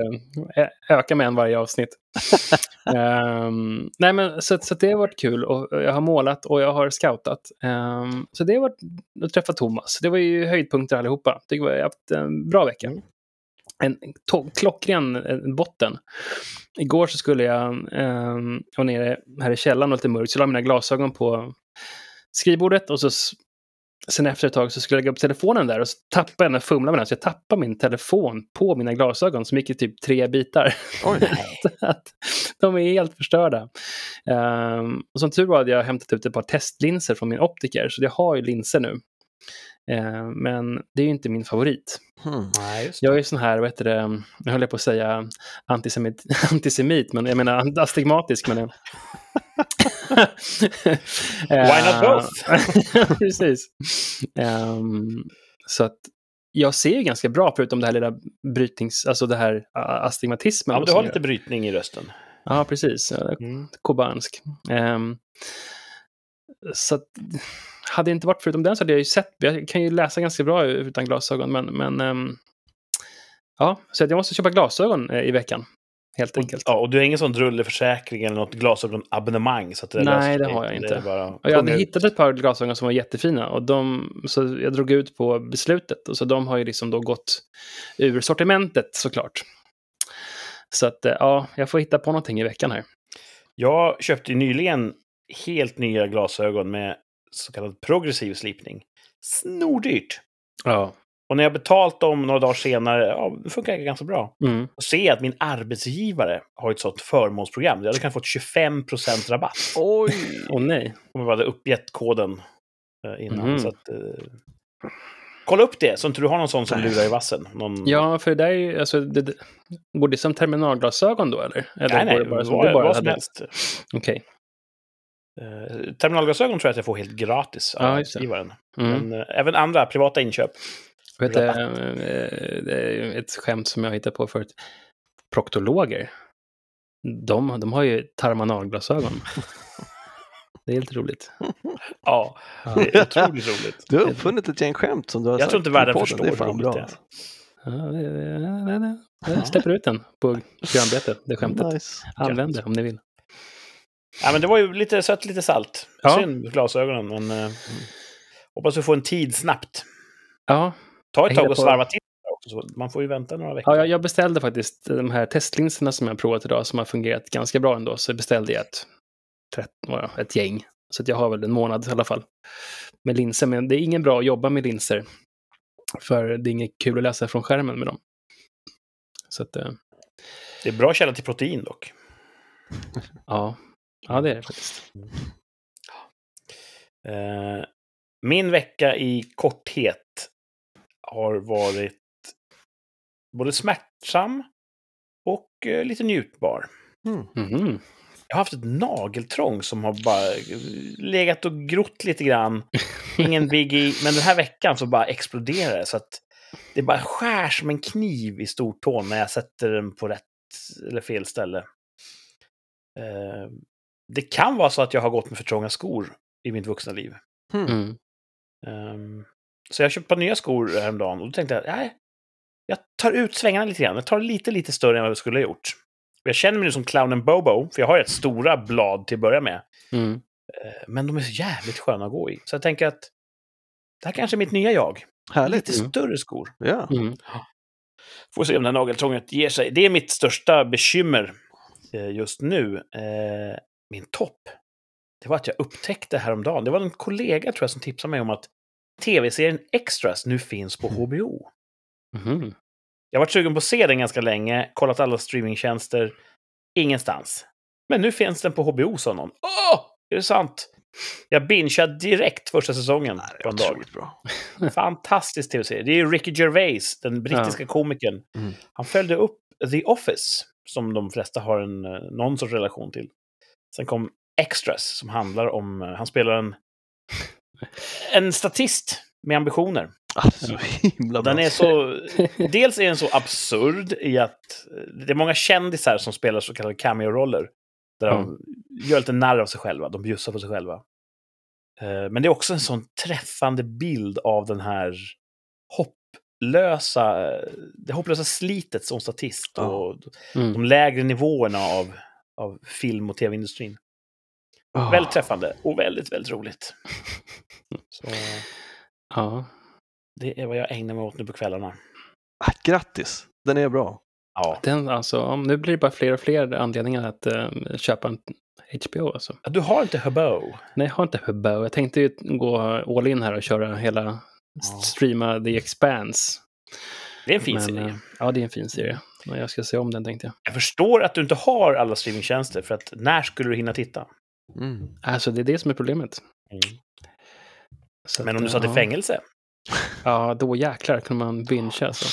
eh, öka med en varje avsnitt. [laughs] Ehm, nej, men så, så det har varit kul. Och jag har målat och jag har scoutat. Ehm, så det har varit att träffa Thomas. Det var ju höjdpunkter allihopa. Tycker jag har haft en bra vecka. En klockren eh, botten. Igår så skulle jag vara nere här i källaren och lite mörkt. Så jag la mina glasögon på skrivbordet och så sen efter ett tag så skulle jag lägga upp telefonen där och så tappade jag den fumlade med den. Så jag tappade min telefon på mina glasögon som gick i typ tre bitar. [laughs] De är helt förstörda. Um, och som tur var hade jag hämtat ut ett par testlinser från min optiker, så jag har ju linser nu. Ehm, men det är ju inte min favorit. Hmm. Nej. Jag är sån här, vad heter det, jag höll på att säga antisemit, [laughs] antisemit men jag menar astigmatisk. Men [laughs] Why not both? [laughs] Precis. Ehm, så att jag ser ju ganska bra, förutom det här lilla brytnings, alltså det här astigmatismen. Ja, men du har lite brytning i rösten. Ja, precis. Eh, Mm. Kubansk. Ehm, så att, hade det inte varit förutom den så hade jag ju sett, jag kan ju läsa ganska bra utan glasögon, men, men ehm, ja, så att jag måste köpa glasögon eh, i veckan. Helt Och, enkelt. ja, och du har ingen sån drulleförsäkring eller något glasögonabonnemang? Så att det Nej, det har jag inte. Och jag hade ut. hittat ett par glasögon som var jättefina och de, så jag drog ut på beslutet. Och så de har ju liksom då gått ur sortimentet såklart. Så att eh, ja, jag får hitta på någonting i veckan här. Jag köpte ju nyligen helt nya glasögon med så kallad progressiv slipning. Snordyrt! Ja. Och när jag betalt dem några dagar senare, ja, det funkar ganska bra. Mm. Och se att min arbetsgivare har ett sånt förmånsprogram. Jag hade kunnat fått 25% rabatt Oj! [laughs] Åh nej. om jag hade uppgett koden eh, innan. Mhm. Så att, eh, kolla upp det, så inte du har någon sån som lurar i vassen. Någon... Ja, för det där är ju, alltså, det, det, går det som terminalglasögon då eller? eller nej, nej, går det bara vad, du bara vad som hade? helst. Okej. Eh, terminalglasögon tror jag att jag får helt gratis av Ja, arbetsgivaren. Mm. Men eh, även andra privata inköp. Vet du, eh, det är ju ett skämt som jag hittat på förut. Proktologer. De, de har ju terminalglasögon. [laughs] Det är helt roligt. Ja, det är otroligt roligt. Du har uppfunnit ett gäng skämt som du har Jag tror inte världen förstår Det är fan bra. det är. alltså. Ja, det, det, det, det, jag släpper ut den på programbetet, det skämtet. Nice. Använd det om ni vill. Ja, men det var ju lite sött, lite salt. Ja. Synd med glasögonen, men eh, hoppas vi får en tid snabbt. Ja, Ta ett tag och svarva till. Också, man får ju vänta några veckor. ja jag, beställde faktiskt de här testlinserna som jag provat idag som har fungerat ganska bra ändå. Så beställde jag ett, ja, ett gäng. Så att jag har väl en månad i alla fall med linser. Men det är ingen bra att jobba med linser. För det är inget kul att läsa från skärmen med dem. Så att, eh, Det är bra källa till protein dock. ja. Ja, det är det faktiskt. Eh, min vecka i korthet har varit både smärtsam och eh, lite njutbar. Mm. Mhm. Jag har haft ett nageltrång som har bara eh, legat och grott lite grann. Ingen [laughs] biggie, men den här veckan så bara exploderar det. Så att det bara skär som en kniv i stortån när jag sätter den på rätt eller fel ställe. Det kan vara så att jag har gått med för trånga skor i mitt vuxna liv. Hmm. Mm. Ehm, så jag köpte ett par nya skor häromdagen och då tänkte jag, nej, jag tar ut svängarna lite grann. Jag tar lite, lite större än vad jag skulle ha gjort. Jag känner mig nu som clownen Bobo, för jag har rätt stora blad till att börja med. Mm. Eh, Men de är så jävligt sköna att gå i. Så jag tänker att det här kanske är mitt nya jag. Härligt. Lite Mm. större skor. Ja. Mm. Får se om det här nageltrånget ger sig. Det är mitt största bekymmer eh, just nu. Min topp. Det var att jag upptäckte häromdagen. Det var en kollega tror jag som tipsade mig om att tv-serien Extras nu finns på HBO. Mhm. Jag har varit sugen på att se den ganska länge, kollat alla streamingtjänster, ingenstans. Men nu finns den på HBO, sa någon. Åh! Är det sant? Jag bingeade direkt första säsongen Det på en dag. bra. [laughs] Fantastisk tv-serie. Det är Ricky Gervais, den brittiska komikern. Mm. Han följde upp The Office, som de flesta har en, eh, någon sorts relation till. Sen kom Extras, som handlar om... eh, Han spelar en, en statist med ambitioner. Ah, så himla bra. Den är så... [laughs] Dels är den så absurd i att eh, det är många kändisar som spelar så kallade cameo-roller. Där de gör lite narr av sig själva, de bjussar på sig själva. Eh, Men det är också en sån träffande bild av den här hopplösa, det hopplösa slitet som statist och Mm. de lägre nivåerna av, av film och tv-industrin. Ah. Väldigt träffande och väldigt, väldigt roligt. [laughs] Så Ja. det är vad jag ägnar mig åt nu på kvällarna. Ah, Grattis, den är bra. Ja, Den, alltså, nu blir det bara fler och fler anledningar att eh, köpa en HBO alltså. Ja, Du har inte Habo? Nej, jag har inte HBO. Jag tänkte ju gå all in här och köra hela, streama The Expanse. Det är en fin Men, serie. eh, Ja, det är en fin serie. Men jag ska se om den tänkte jag. Jag förstår att du inte har alla streamingtjänster, för att när skulle du hinna titta? Mm. Alltså, det är det som är problemet. Så Men att, om du satt i ja. fängelse? Ja, då jäklar kunde man bingea alltså.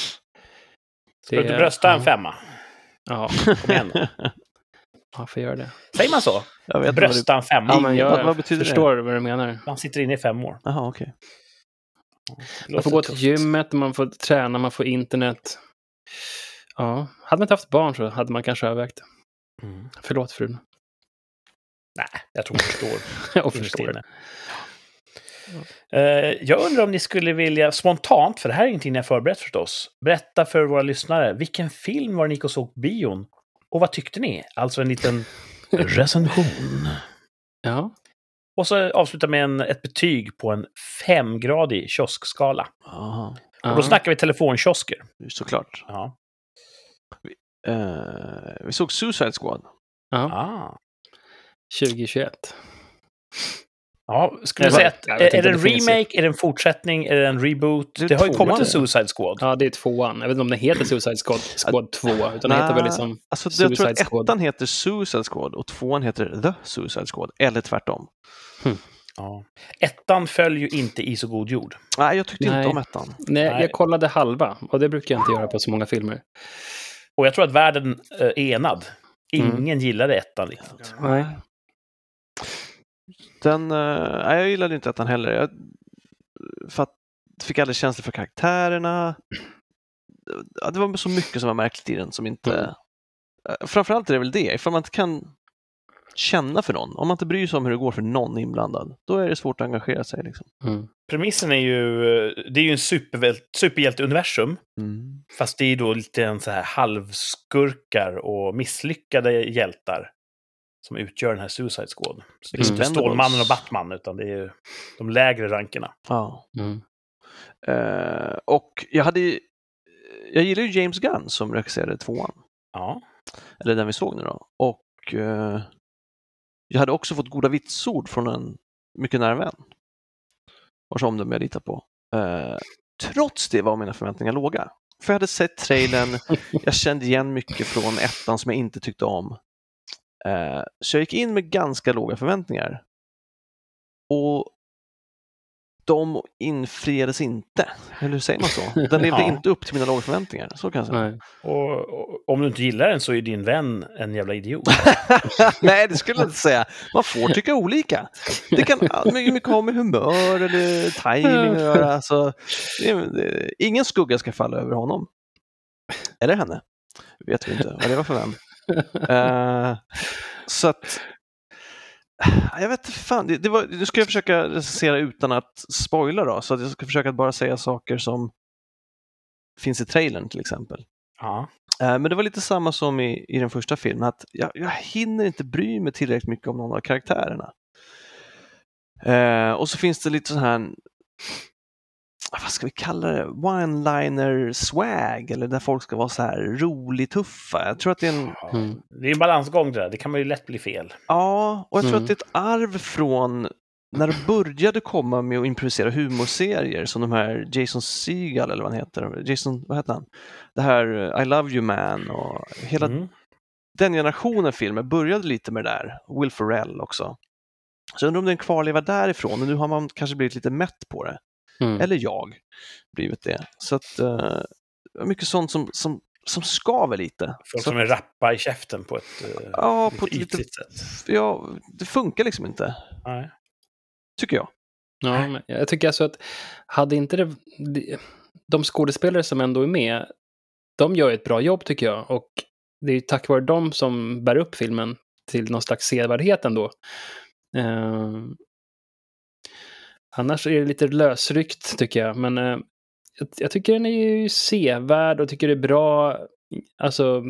Ska du inte brösta en ja, femma? Ja, Kom igen. [laughs] ja, får göra det. Säger man så? Jag vet det... Brösta en femma? Ja, men jag vad- vad betyder det? förstår vad du menar. Han sitter inne i fem år. Jaha, okej. Det Man får gå till tufft. gymmet, man får träna, man får internet. Ja, hade man inte haft barn så hade man kanske övervägt det. Mm. Förlåt frun. Nej, jag tror man förstår. [laughs] Jag förstår. inne. Eh, jag undrar om ni skulle vilja spontant, för det här är ingenting ni har förberett förstås, berätta för våra lyssnare vilken film var det ni gick och såg på bion? Och vad tyckte ni? Alltså en liten [laughs] recension. Ja, Och så avsluta med en, ett betyg på en femgradig kioskskala. Aha, Och ja. då snackar vi telefonkiosker. såklart. Ja. Eh, vi såg Suicide Squad. ja. Ah. 2021. Ja, skulle du Jag säga att jag är, det en ju- remake, är det en fortsättning, är det en reboot? Det Det, har ju kommit en. Suicide Squad. Ja, det är tvåan. Jag vet inte om den heter Suicide Squad, Squad 2, utan den heter väl liksom... Alltså, jag tror Suicide att Squad. ettan heter Suicide Squad och tvåan heter The Suicide Squad, eller tvärtom. Ja. Ettan följer ju inte i så god jord. Nej, jag tyckte Nej. inte om ettan. Nej, Nej. jag kollade halva och det brukar jag inte göra på så många filmer. Och jag tror att världen eh, är enad. Mm. Ingen gillade ettan riktigt. Nej. Den, eh, nej, jag gillade inte ettan heller. Jag för att, fick aldrig känslor för karaktärerna. Det var så mycket som var märkligt i den som inte... Mm. Eh, Framförallt är det väl det, ifall man inte kan känna för någon. Om man inte bryr sig om hur det går för någon inblandad, då är det svårt att engagera sig. Liksom. Mm. Premissen är ju, det är ju en superhjälteuniversum. Mm. Fast det är då lite en så här halvskurkar och misslyckade hjältar som utgör den här Suicide Squad. Så det är inte. Stålmannen och Batman, utan det är ju de lägre rankerna. Ja. Mm. Eh, och jag hade ju- jag gillar ju James Gunn som regisserade tvåan, Ja. eller den vi såg nu då. Och eh, jag hade också fått goda vitsord från en mycket nära vän. Vars omdöme jag litar på. Eh, trots det var mina förväntningar låga. För jag hade sett trailern, [laughs] jag kände igen mycket från ettan som jag inte tyckte om. Eh, så jag gick in med ganska låga förväntningar. Och de infriades inte. Eller hur säger man så? Den levde [laughs] Ja. inte upp till mina låga förväntningar. Så kan jag säga. Nej. Och, och om du inte gillar den så är din vän en jävla idiot. [laughs] Nej, det skulle jag inte säga. Man får tycka olika. Det kan ha mycket ha med humör eller timing att göra. Så, det, är- det, ingen skugga ska falla över honom. Eller henne. Vet vi inte vad det var för vän. [laughs] Eh, så att... Jag vet fan, det, det var, nu ska jag försöka recensera utan att spoila då, så att jag ska försöka bara säga saker som finns i trailern till exempel. Ja. Eh, Men det var lite samma som i, i den första filmen, att jag, jag hinner inte bry mig tillräckligt mycket om någon av karaktärerna. Eh, och så finns det lite sån här, vad ska vi kalla det, one-liner swag, eller där folk ska vara så här rolig tuffa. Jag tror att det är en, Mm. Det är en balansgång det där. Det kan man ju lätt bli fel. ja, och jag tror Mm. att det är ett arv från när de började komma med att improvisera humorserier som de här Jason Segel eller vad han heter, Jason, vad heter han? Det här eh, I Love You Man och hela Mm. den generationen filmer började lite med det där. Will Ferrell också. Så jag undrar om det är en kvarleva därifrån och nu har man kanske blivit lite mätt på det. Mm. Eller jag blivit det. Så att uh, mycket sånt som, som, som skaver lite. Folk Så, som är rappa i käften på ett eh, ja, lite på ett lite, sätt. ja, det funkar liksom inte, Nej. tycker jag. Ja, men jag tycker alltså att hade inte det, de skådespelare som ändå är med, de gör ett bra jobb tycker jag. Och det är ju tack vare dem som bär upp filmen till någon slags sevärdhet ändå. Eh, annars är det lite lösryckt tycker jag, men eh, jag, jag tycker den är ju sevärd och tycker det är bra. Alltså,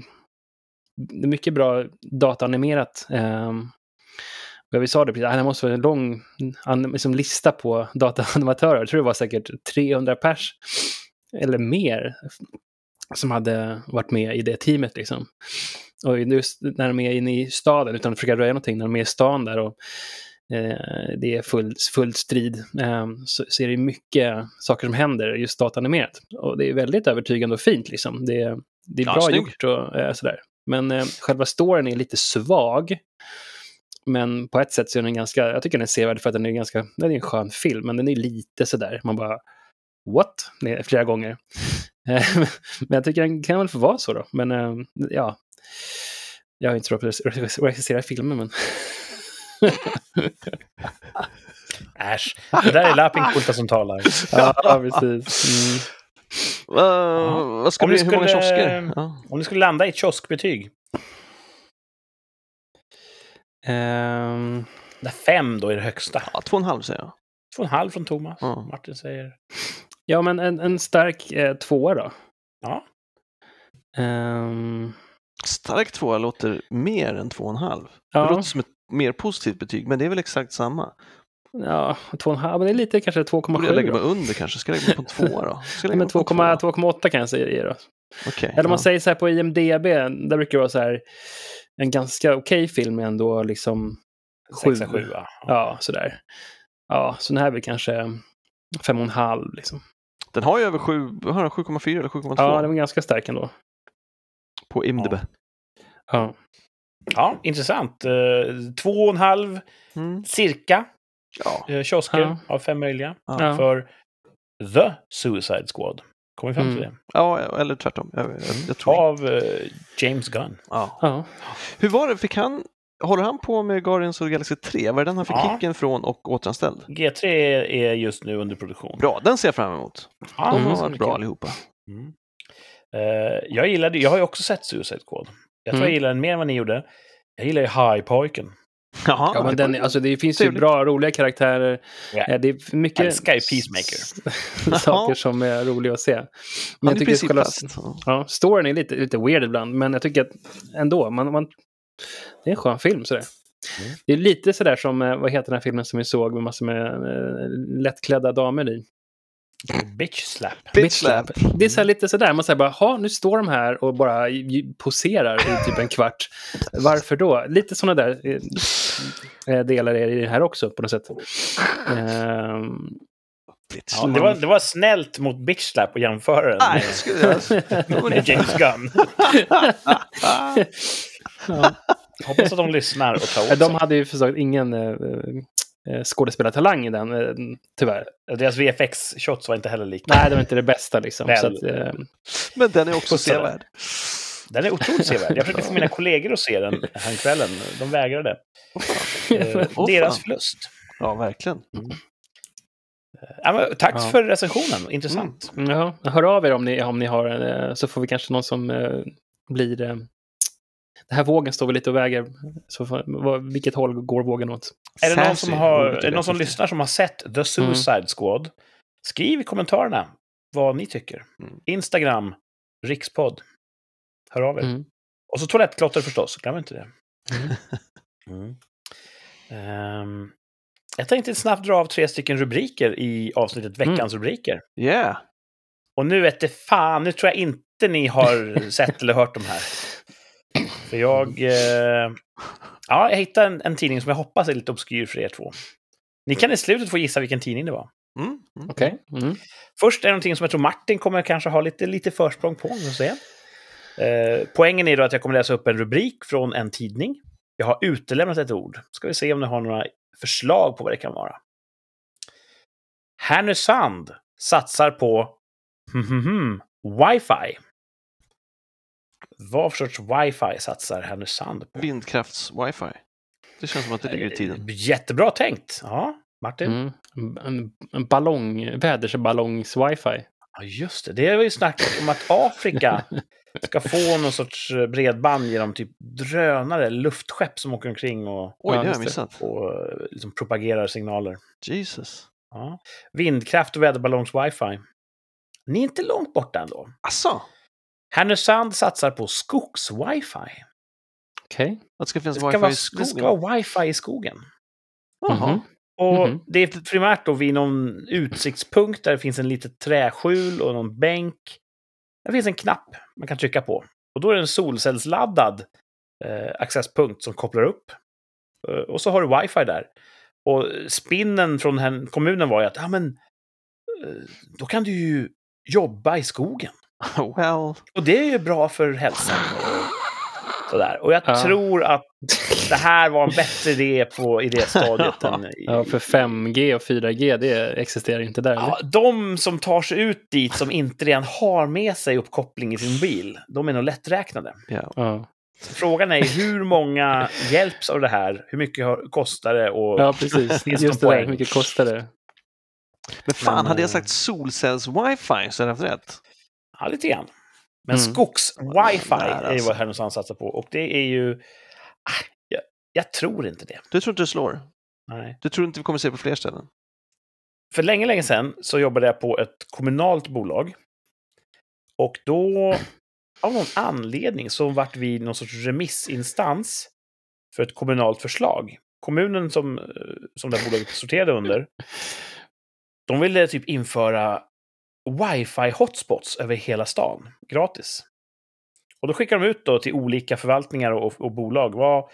det är mycket bra dataanimerat. Eh, vi sa det precis, det måste vara en lång liksom lista på dataanimatörer. Jag tror det var säkert 300 pers eller mer som hade varit med i det teamet. Liksom. Och just när de är inne i staden, utan att försöka röja någonting, när de är i stan där och det är full, full strid, eh, så, så är det mycket saker som händer just datanimerat. Och det är väldigt övertygande och fint liksom. Det, det är Ja, bra snygg. gjort och eh, sådär. Men eh, själva storyn är lite svag. Men på ett sätt så är den ganska, jag tycker den är sevärd för att den är ganska, den är en skön film, men den är lite sådär, man bara what? Är flera gånger. [laughs] Eh, men jag tycker den kan väl få vara så då, men eh, ja. Jag har inte så bra på att regissera filmer, men... [laughs] [laughs] Äsch. Det där är Lappinkulta som talar. ja, precis. Mm. Va- vad ska Om det bli? Hur många skulle- kiosker? Ja. Om ni skulle landa i ett kioskbetyg, Ehm, där fem då är det högsta. ja, två och en halv säger jag. Två och en halv från Thomas. Ja. Martin säger... ja, men en, en stark eh, tvåa då. Ja. Ehm, Stark tvåa låter mer än två och en halv. Det ja, låter som ett mer positivt betyg, men det är väl exakt samma. ja, två och en halv, men det är lite kanske Borde jag 2,7 lägga mig då. under kanske? Ska jag lägga mig på en tvåa då? [laughs] Ska jag lägga Men mig på en tvåa? 2,8 2,8 kan jag säga det då. Okej, Eller om man ja. säger så här på IMDB, där brukar det vara så här en ganska okej film är ändå liksom sju. Sexa, sjua. Ja, sådär. Ja, så den här är väl kanske fem och en halv liksom. Den har ju över sju, vad har den, 7,4 eller 7,2 Ja, den var ganska stark ändå. på IMDB. Ja. Ja, intressant. Eh, två och en halv Mm. cirka Ja. eh, kiosker Ja. av fem möjliga. Ja. För The Suicide Squad. Kommer vi fram till Mm. det? ja, eller tvärtom. Jag, jag, jag tror Av eh, James Gunn. ja. ja. Hur var det, fick han, håller han på med Guardians of the Galaxy 3? Var det den han fick Ja. kicken från och återanställd? G3 är- just nu under produktion. Bra, den ser jag fram emot. Ja, De har varit bra kul. allihopa. Mm. Eh, jag gillade, jag har ju också sett Suicide Squad. Jag tror Mm. jag gillar den mer än vad ni gjorde. Jag gillar ju High-pojken. Jaha, ja men den, alltså, det finns ju bra, roliga karaktärer. Eh, Det är mycket Älskar ju Peacemaker. [laughs] saker som är roliga att se. Men jag tycker själva. Ja. storyn är lite, lite weird ibland, men jag tycker att ändå, man, man, det är en skön film sådär. Mm. Det är lite sådär som, eh, vad heter den här filmen som vi såg med massor med eh, lättklädda damer i? Bitch slap. Bitch slap. Det är så här lite sådär, man säger bara, ha nu står de här och bara poserar i typ en kvart. Varför då? Lite sådana där eh, eh, delar är det i det här också på något sätt. Bitch Ja, det, var, det var snällt mot Bitch slap att jämföra den Nej, med, med James Gunn. [laughs] ja. Hoppas att de lyssnar och tar åt Eh, De sig. hade ju förstås ingen eh, eh, skådespelartalang i den, eh, tyvärr. Deras VFX-shots var inte heller lika. Nej, det var inte det bästa liksom. Att, eh, Men den är också sevärd. Den är otroligt sevärd. Jag försökte få mina kollegor att se den [laughs] häromkvällen. De vägrade. Eh, Åh, deras fan. förlust. Ja, verkligen. Ja, men, tack Ja. för recensionen. Intressant. ja, hör av er om ni, om ni har, eh, så får vi kanske någon som eh, blir... Den här vågen står väl lite och väger. Så vad, vilket håll går vågen åt? Är det någon som, har, är det någon som lyssnar som har sett The Suicide Squad? Skriv i kommentarerna vad ni tycker. Mm. Instagram, rikspodd. Hör av er. Mm. Och så toalettklotter förstås, glöm inte det. Mm. [laughs] Mm. Ehm, jag tänkte snabbt dra av tre stycken rubriker i avsnittet Mm. Veckans rubriker. Yeah. Och nu vet det fan, nu tror jag inte ni har [laughs] sett eller hört de här. För jag... Eh, ja, jag hittade en, en tidning som jag hoppas är lite obskyr för er två. Ni kan i slutet få gissa vilken tidning det var. Mm. Mm. Okej. Mm. Först är det någonting som jag tror Martin kommer kanske ha lite, lite försprång på. Eh, poängen är då att jag kommer läsa upp en rubrik från en tidning. Jag har utelämnat ett ord. Ska vi se om ni har några förslag på vad det kan vara. Härnösand satsar på hmm, hmm, hmm, wifi. Vad för sorts wifi satsar Härnösand på? Vindkrafts-wifi. Det känns som att det ligger i tiden. Jättebra tänkt. Ja, Martin? Mm. En, en ballong, vädersballongs-wifi. Ja, just det. Det var ju snack om att Afrika [laughs] ska få någon sorts eh, bredband genom typ drönare, luftskepp som åker omkring och, Oj, och eh, liksom propagerar signaler. Jesus. Ja. Vindkraft och väderballongs-wifi. Ni är inte långt borta ändå. Asså? Härnösand satsar på skogs-wifi. Okej. Att det ska Det finnas ska, wifi vara, i det skogen? ska vara wifi i skogen. Jaha. Mhm. Och Mhm. det är primärt då vid någon utsiktspunkt där det finns en litet träskjul och någon bänk. Där finns en knapp man kan trycka på. Och då är den solcellsladdad eh, accesspunkt som kopplar upp. Eh, och så har du wifi där. Och spinnen från kommunen var ju att, ja men, eh, då kan du ju jobba i skogen. Well, Och det är ju bra för hälsan. Och sådär. Och jag Ja. tror att det här var en bättre idé på idéstadiet [laughs] än i, Ja, för 5G och 4G, det existerar inte där. Ja, de som tar sig ut dit som inte redan har med sig uppkoppling i sin bil, de är nog lätträknade. ja. Ja. Frågan är hur många hjälps av det här? Hur mycket kostar det? Och ja, precis. [laughs] Finns det Just det där, hur mycket kostar det? Men fan, Men, hade jag eh, sagt solcells-wifi så hade jag haft rätt. Ja, lite grann. Men Mm. skogs-wifi Där, är alltså. vad Härnösand satsar på. Och det är ju... Ah, jag, jag tror inte det. Du tror inte det slår? Nej. Du tror inte vi kommer se på fler ställen? För länge, länge sedan så jobbade jag på ett kommunalt bolag. Och då, av någon anledning, så vart vi någon sorts remissinstans för ett kommunalt förslag. Kommunen som, eh, som det här bolaget sorterade under, [laughs] de ville typ införa wifi-hotspots över hela stan, gratis. Och då skickar de ut då till olika förvaltningar och, och bolag. Vad,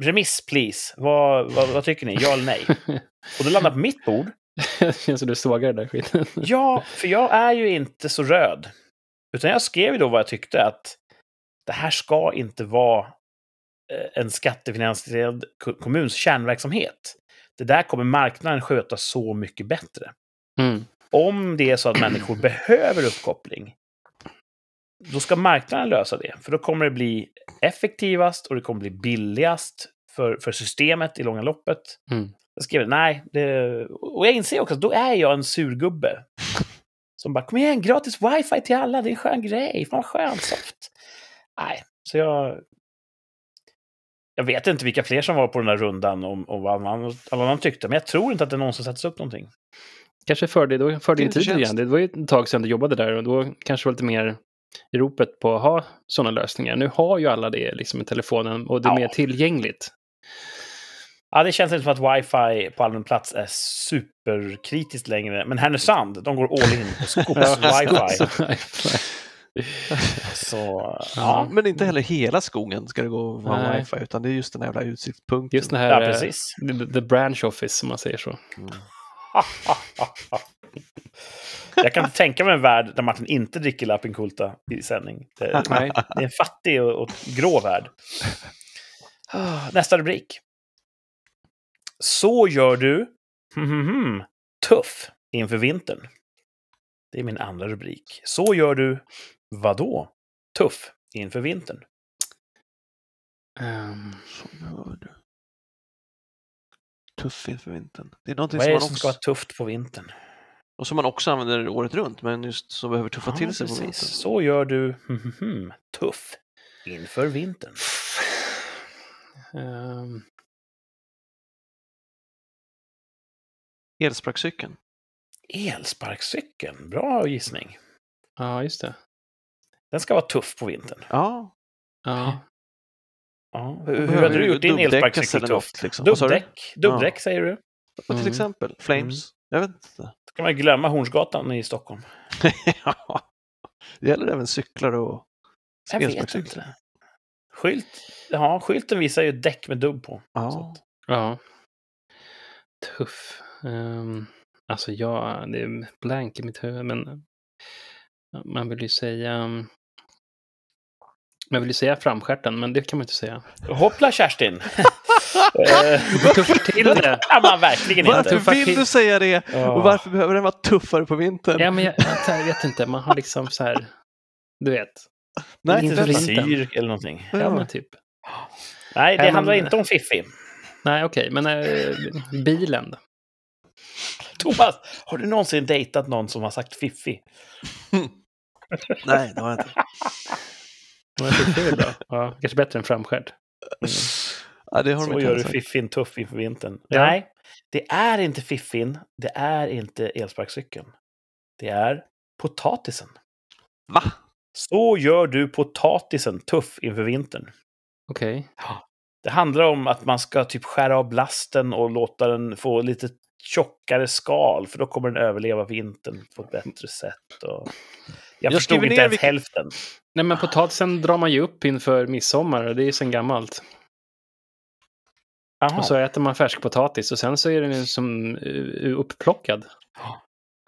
remiss, please. Vad, vad, vad tycker ni? Ja eller nej? Och det landar på mitt bord. Det [laughs] känns som du sågar den där skiten. Ja, för jag är ju inte så röd. Utan jag skrev ju då vad jag tyckte att det här ska inte vara eh, en skattefinansierad ko- kommuns kärnverksamhet. Det där kommer marknaden sköta så mycket bättre. Mm. Om det är så att människor [clears throat] behöver uppkoppling, då ska marknaden lösa det. För då kommer det bli effektivast och det kommer bli billigast för, för systemet i långa loppet. Mm. Jag skrev nej, det, och jag inser också att då är jag en surgubbe. Som bara, kom igen, gratis wifi till alla, det är en skön grej, fan vad skönt, soft. Nej, så jag... Jag vet inte vilka fler som var på den där rundan och, och vad man, alla annan tyckte, men jag tror inte att det någonsin sätts upp någonting. Kanske för, det, då, för din Inte tid tjänst. igen. Det var ju ett tag sedan du jobbade där och då kanske det var lite mer i ropet på att ha sådana lösningar. Nu har ju alla det liksom i telefonen och det är Ja. mer tillgängligt. Ja, det känns inte som att wifi på allmän plats är superkritiskt längre. Men Härnösand, de går all in på [laughs] skogs-wifi. [laughs] Så, ja. Ja. Men inte heller hela skogen ska det gå att ha wifi, utan det är just den här jävla utsiktspunkten. Just den här Ja, eh, precis. the, the branch office, som man säger så. Mm. Jag kan inte tänka mig en värld där Martin inte dricker Lappinkulta i sändning. Det, Nej. det är en fattig och, och grå värld. Nästa rubrik. Så gör du tuff inför vintern. Det är min andra rubrik. Så gör du vadå? Tuff inför vintern. Ehm, Så gör du. Tuff inför vintern. Det är någonting Vad som är man, det som ska vara tufft på vintern? och som man också använder året runt, men just som behöver tuffa Ja, till sig på precis. vintern. Så gör du mhm, tuff inför vintern. ehm, Elsparkcykeln. Elsparkcykeln, bra gissning. ja, just det. Den ska vara tuff på vintern. Ja. Ja. Ja. Hur, hur hade du gjort din elsparkcykel eller något, tuff? liksom. Du? Dubbdäck, dubbdäck säger du. Och till Mm. exempel Flames. Jag vet inte. Då kan man glömma Hornsgatan i Stockholm. [laughs] ja. Det gäller även cyklar och Jag vet elsparkcyklar. inte. Skylt, ja, skylten visar ju däck med dubb på. Ja. ja. Tuff. Um, alltså, ja, det är blank i mitt huvud, men man vill ju säga... um, Man vill ju säga framstjärten, men det kan man inte säga. Hoppla Kerstin! [laughs] Eh, Du tuffar till det. kan man verkligen Varför inte. tuffa vill du säga det? Ja. Och varför behöver den vara tuffare på vintern? Ja, men jag, jag, jag vet inte, man har liksom så här... Du vet. Nej, inte. Frisyr eller någonting. Ja, men typ. Nej, det Nej, men- handlar inte om fiffi. Nej, okej, men äh, bilen. Thomas, har du någonsin dejtat någon som har sagt fiffi? [laughs] Nej, det har jag inte. Ja, kanske bättre än framskärd. Ja, det har Så gör du fiffin tuff inför vintern. Ja. Nej, det är inte fiffin. Det är inte elsparkcykeln. Det är potatisen. Va? Så gör du potatisen tuff inför vintern. Okej. Det handlar om att man ska typ skära av blasten och låta den få lite tjockare skal, för då kommer den överleva vintern på ett bättre sätt. Och Jag, Jag förstod inte ens vilka- hälften. Nej, men potatisen drar man ju upp inför midsommar och det är ju sedan gammalt. Jaha. Och så äter man färskpotatis och sen så är den som uh, upplockad.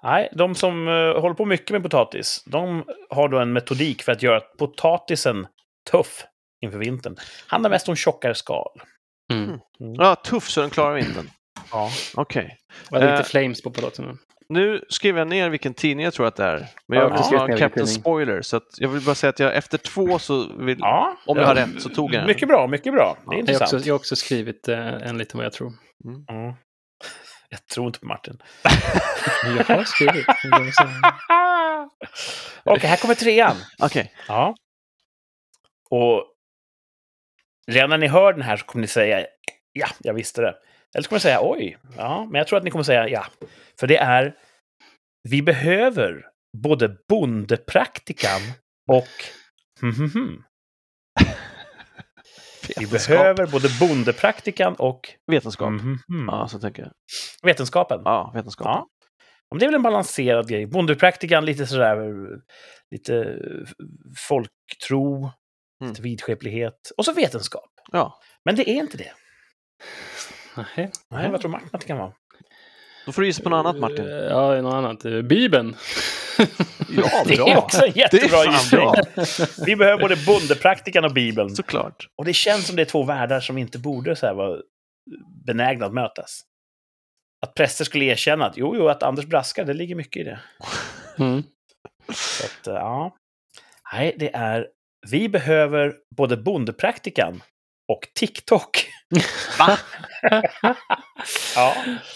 Nej, de som eh, håller på mycket med potatis, de har då en metodik för att göra potatisen tuff inför vintern. Handlar mest om tjockare skal. Mm. Ja, tuff så den klarar vintern. Ja. Okej. Och lite Eh, flames på potatisen. Nu skriver jag ner vilken tidning jag tror att det är. Men Ja, jag vill skriver ha en Captain. Spoiler. Så att jag vill bara säga att jag efter två så vill... ja. Om jag har rätt så tog jag den. Mycket bra, mycket bra. Det är Ja. Jag har intressant. också, jag har också skrivit eh, en lite vad jag tror. Ja. [laughs] Jag tror inte på Martin. [laughs] Jag har skrivit. [laughs] Okej, här kommer trean. Okej. Ja. Och redan när ni hör den här så kommer ni säga ja, jag visste det. Eller så kommer ni säga oj, ja, men jag tror att ni kommer säga ja. För det är vi behöver både bondepraktikan och hmm, hmm, hmm. Vi behöver både bondepraktikan och Vetenskap. hmm, hmm, hmm. Ja, så tänker jag. vetenskapen. Ja, vetenskap. Ja. Men det är väl en balanserad grej. Bondepraktikan lite sådär, lite folktro, Mm. lite vidskeplighet. Och så vetenskap. Ja. Men det är inte det. Nej. Nej, vad tror Martin att det kan vara? Då får du gissa på något annat Martin. Eh, Ja, något annat. Eh, Bibeln. Ja, [laughs] Det är också en jättebra gissning. Vi behöver både bondepraktikan och Bibeln. Såklart. Och det känns som det är två världar som inte borde så här vara benägna att mötas. Att präster skulle erkänna att jo, jo, att Anders braskar, det ligger mycket i det. Mm. Så att, eh, ja. Nej, det är... Vi behöver både bondepraktikan och TikTok. Va? [laughs] Ja,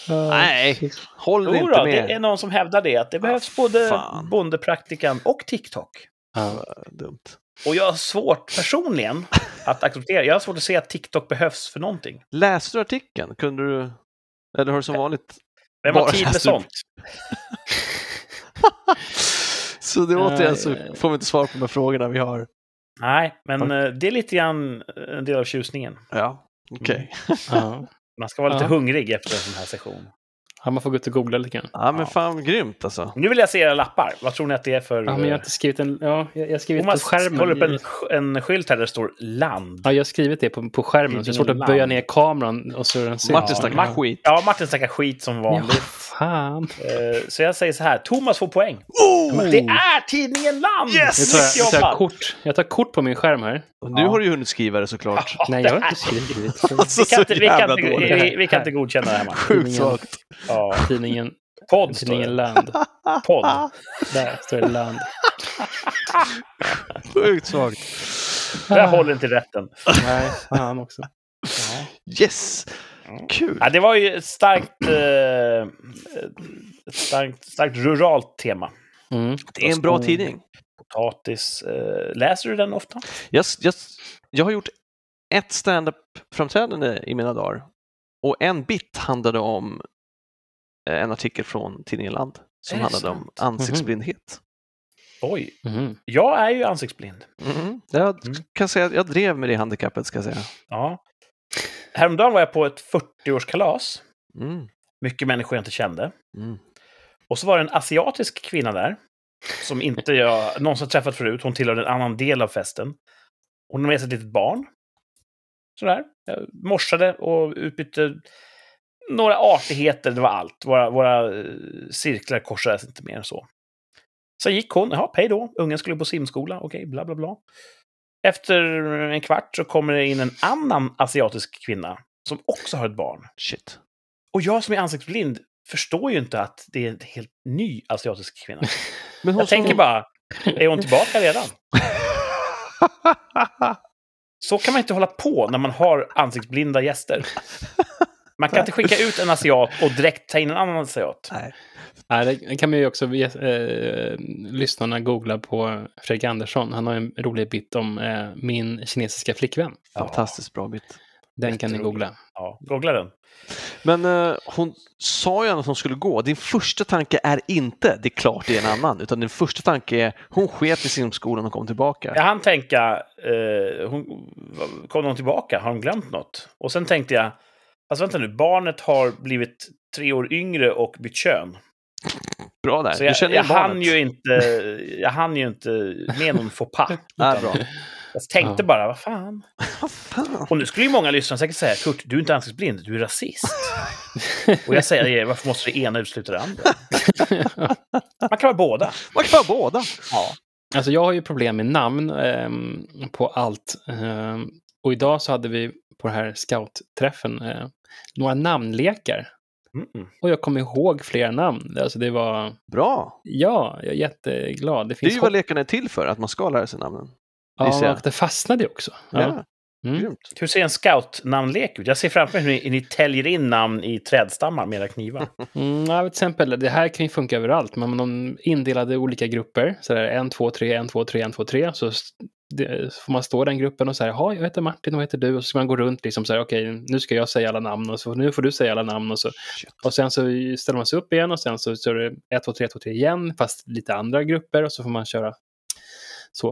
Nej, håll inte med. det är någon som hävdar det. Att det behövs både fan. bondepraktikan och TikTok. Ja. Dumt. Och jag har svårt personligen att acceptera. Jag har svårt att se att TikTok behövs för någonting. Läste du artikeln? Kunde du... Eller har du som vanligt... Vem har tid med sånt? [laughs] Så det återigen så får vi inte svar på de här frågorna vi har. Nej, men eh, det är lite grann en del av tjusningen. Ja, okej. [laughs] Ja. Man ska vara lite hungrig efter en sån här session. Ja, man får gå ut och googla lite grann. Ja, men Ja. fan grymt alltså. Nu vill jag se era lappar. Vad tror ni att det är för... Ja, men jag har inte skrivit en... Ja, jag jag har skrivit Thomas på skärmen. håller upp en, en skylt här där det står land. Ja, jag har skrivit det på, på skärmen. Så det är svårt att böja ner kameran och så den syns. Martin Ja, snackar Mar- skit. Ja, Martin snackar skit som Ja, vanligt. fan. Eh, Så jag säger så här, Thomas får poäng. Oh! Det är tidningen Land! Yes! Nu tar jag, jag, tar kort. jag tar kort på min skärm här. Och nu Ja. har du ju hunnit skriva det såklart. Ja, Nej, det jag har inte skrivit. [laughs] Alltså, Vi kan, inte, så vi, kan jävla inte, dåligt. vi, vi kan inte godkänna det här, Martin. Sjukt svagt. Ja. Tidningen, Podd tidningen det. Land. Podd. Där står det Land. Sjukt svagt. Jag håller inte rätten. Nej, fan också. Ja. Yes! Kul. Ja, det var ju ett starkt, eh, ett starkt, starkt ruralt tema. Mm. Det är en bra skog. tidning. Potatis. Eh, läser du den ofta? Jag, jag, jag har gjort ett stand-up-framträdande i mina dagar. Och en bit handlade om en artikel från tidningen Land som handlade om sant? ansiktsblindhet. Oj. Mm. Jag är ju ansiktsblind. Mm. Jag Mm. kan säga att jag drev med det handikappet, ska jag säga. Ja. Häromdagen var jag på ett 40-årskalas. Mm. Mycket människor jag inte kände. Mm. Och så var det en asiatisk kvinna där. Som inte jag någonsin träffat förut. Hon tillhörde en annan del av festen. Hon har med sig ett litet barn. Sådär. Jag morsade och utbytte några artigheter. Det var allt. Våra, våra eh, cirklar korsades inte mer än så. Sen gick hon. Jaha, hej då. Ungen skulle på simskola. Okej, bla bla bla. Efter en kvart så kommer det in en annan asiatisk kvinna. Som också har ett barn. Shit. Och jag som är ansiktsblind förstår ju inte att det är en helt ny asiatisk kvinna. [laughs] Men hon Jag tänker bara, är hon tillbaka redan? [laughs] Så kan man inte hålla på när man har ansiktsblinda gäster. Man kan inte skicka ut en asiat och direkt ta in en annan asiat. Nej. Nej, det kan man ju också, eh, lyssnarna googla på Fredrik Andersson. Han har en rolig bit om eh, min kinesiska flickvän. Fantastiskt bra bit. Den kan ni Jätterolig. googla. Ja, googla den. Men eh, hon sa ju att hon skulle gå. Din första tanke är inte det är klart det är en annan, utan din första tanke är hon sket i simskolan och kom tillbaka. Jag hann tänka, eh, hon, kom hon tillbaka? Har hon glömt något? Och sen tänkte jag, alltså vänta nu, barnet har blivit tre år yngre och bytt kön. Bra där. Så du jag, känner jag, igen hann ju inte, jag hann ju inte med någon faux pas. [laughs] Utan bra. Jag tänkte Ja. bara, vad fan. [laughs] Vad fan? Och nu skulle ju många lyssnare säkert säga, Kurt, du är inte ansiktsblind, du är rasist. [laughs] Och jag säger, varför måste det ena utesluta det andra? Man kan vara båda. Man kan vara båda. Ja. Alltså jag har ju problem med namn ehm, på allt. Ehm, och idag så hade vi på den här scoutträffen eh, några namnlekar. Mm-mm. Och jag kommer ihåg flera namn. Alltså det var, Bra. ja, jag är jätteglad. Det Det är finns ju vad lekarna är till för, att man ska lära sig namnen. Ja, och det fastnade också. Ja, Ja. Mm. Hur ser en scout-namnlek ut? Jag ser framför mig hur ni, ni täljer in namn i trädstammar med era knivar. [laughs] Mm, ja, till exempel, det här kan ju funka överallt, men om de indelade olika grupper, så där en, två, tre, en, två, tre, en, två, tre, så det, så får man stå i den gruppen och säga, ja, jag heter Martin, vad heter du? Och så ska man gå runt liksom så här, okej, nu ska jag säga alla namn och så nu får du säga alla namn och så. Och sen så ställer man sig upp igen och sen så kör det 1, 2, 3, 1, 2, 3 igen, fast lite andra grupper och så får man köra så.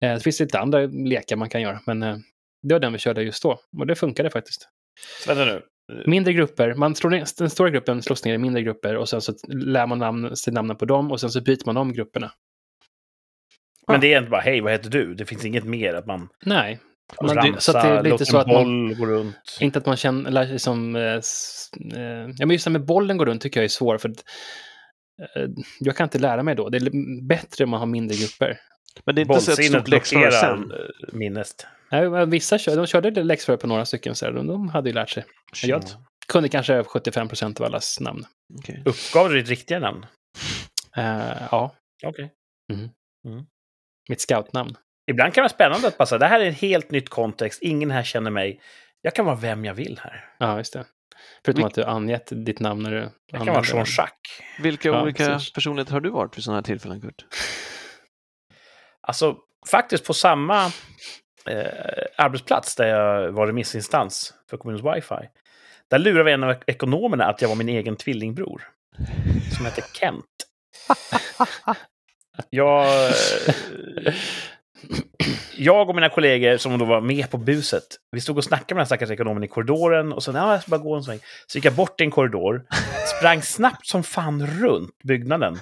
Eh, det finns lite andra lekar man kan göra, men eh, det var den vi körde just då. Och det funkade faktiskt. Så vänta nu. Mindre grupper, man slår ner, den stora gruppen slås ner i mindre grupper och sen så lär man namn, sig namnen på dem och sen så byter man om grupperna. Men det är inte bara, hej, vad heter du? Det finns inget mer att man Nej. man ramsa, så att det är lite så att man, boll gå runt. inte att man känner, lär sig som, eh, eh, ja men just det med bollen går runt tycker jag är svårt för att eh, jag kan inte lära mig då. Det är bättre om man har mindre grupper. Men det är inte så ett Bollsinnet stort läxförhör sen. minnet. Nej, men Vissa kör, de körde läxförhör på några stycken, så här, de, de hade ju lärt sig. Jag kunde kanske 75 procent av allas namn. Okej. Uppgav du ditt riktiga namn? Eh, ja, Okej. Mitt scoutnamn. Ibland kan det vara spännande att passa. Det här är en helt nytt kontext. Ingen här känner mig. Jag kan vara vem jag vill här. Ja, just det. Förutom Vil- att du angett ditt namn när du Jag kan vara den. Jean-Jacques. Vilka Ja, olika precis. personligheter har du varit vid sådana här tillfällen, Kurt? [laughs] Alltså, faktiskt på samma eh, arbetsplats där jag var remissinstans för kommunens wifi. Där lurade vi en av ekonomerna att jag var min egen tvillingbror. Som hette Kent. [laughs] Jag, [laughs] jag och mina kollegor som då var med på buset, vi stod och snackade med den stackars ekonomen i korridoren och så, ja, jag ska bara gå en sväng. Så gick jag bort i en korridor, sprang snabbt som fan runt byggnaden,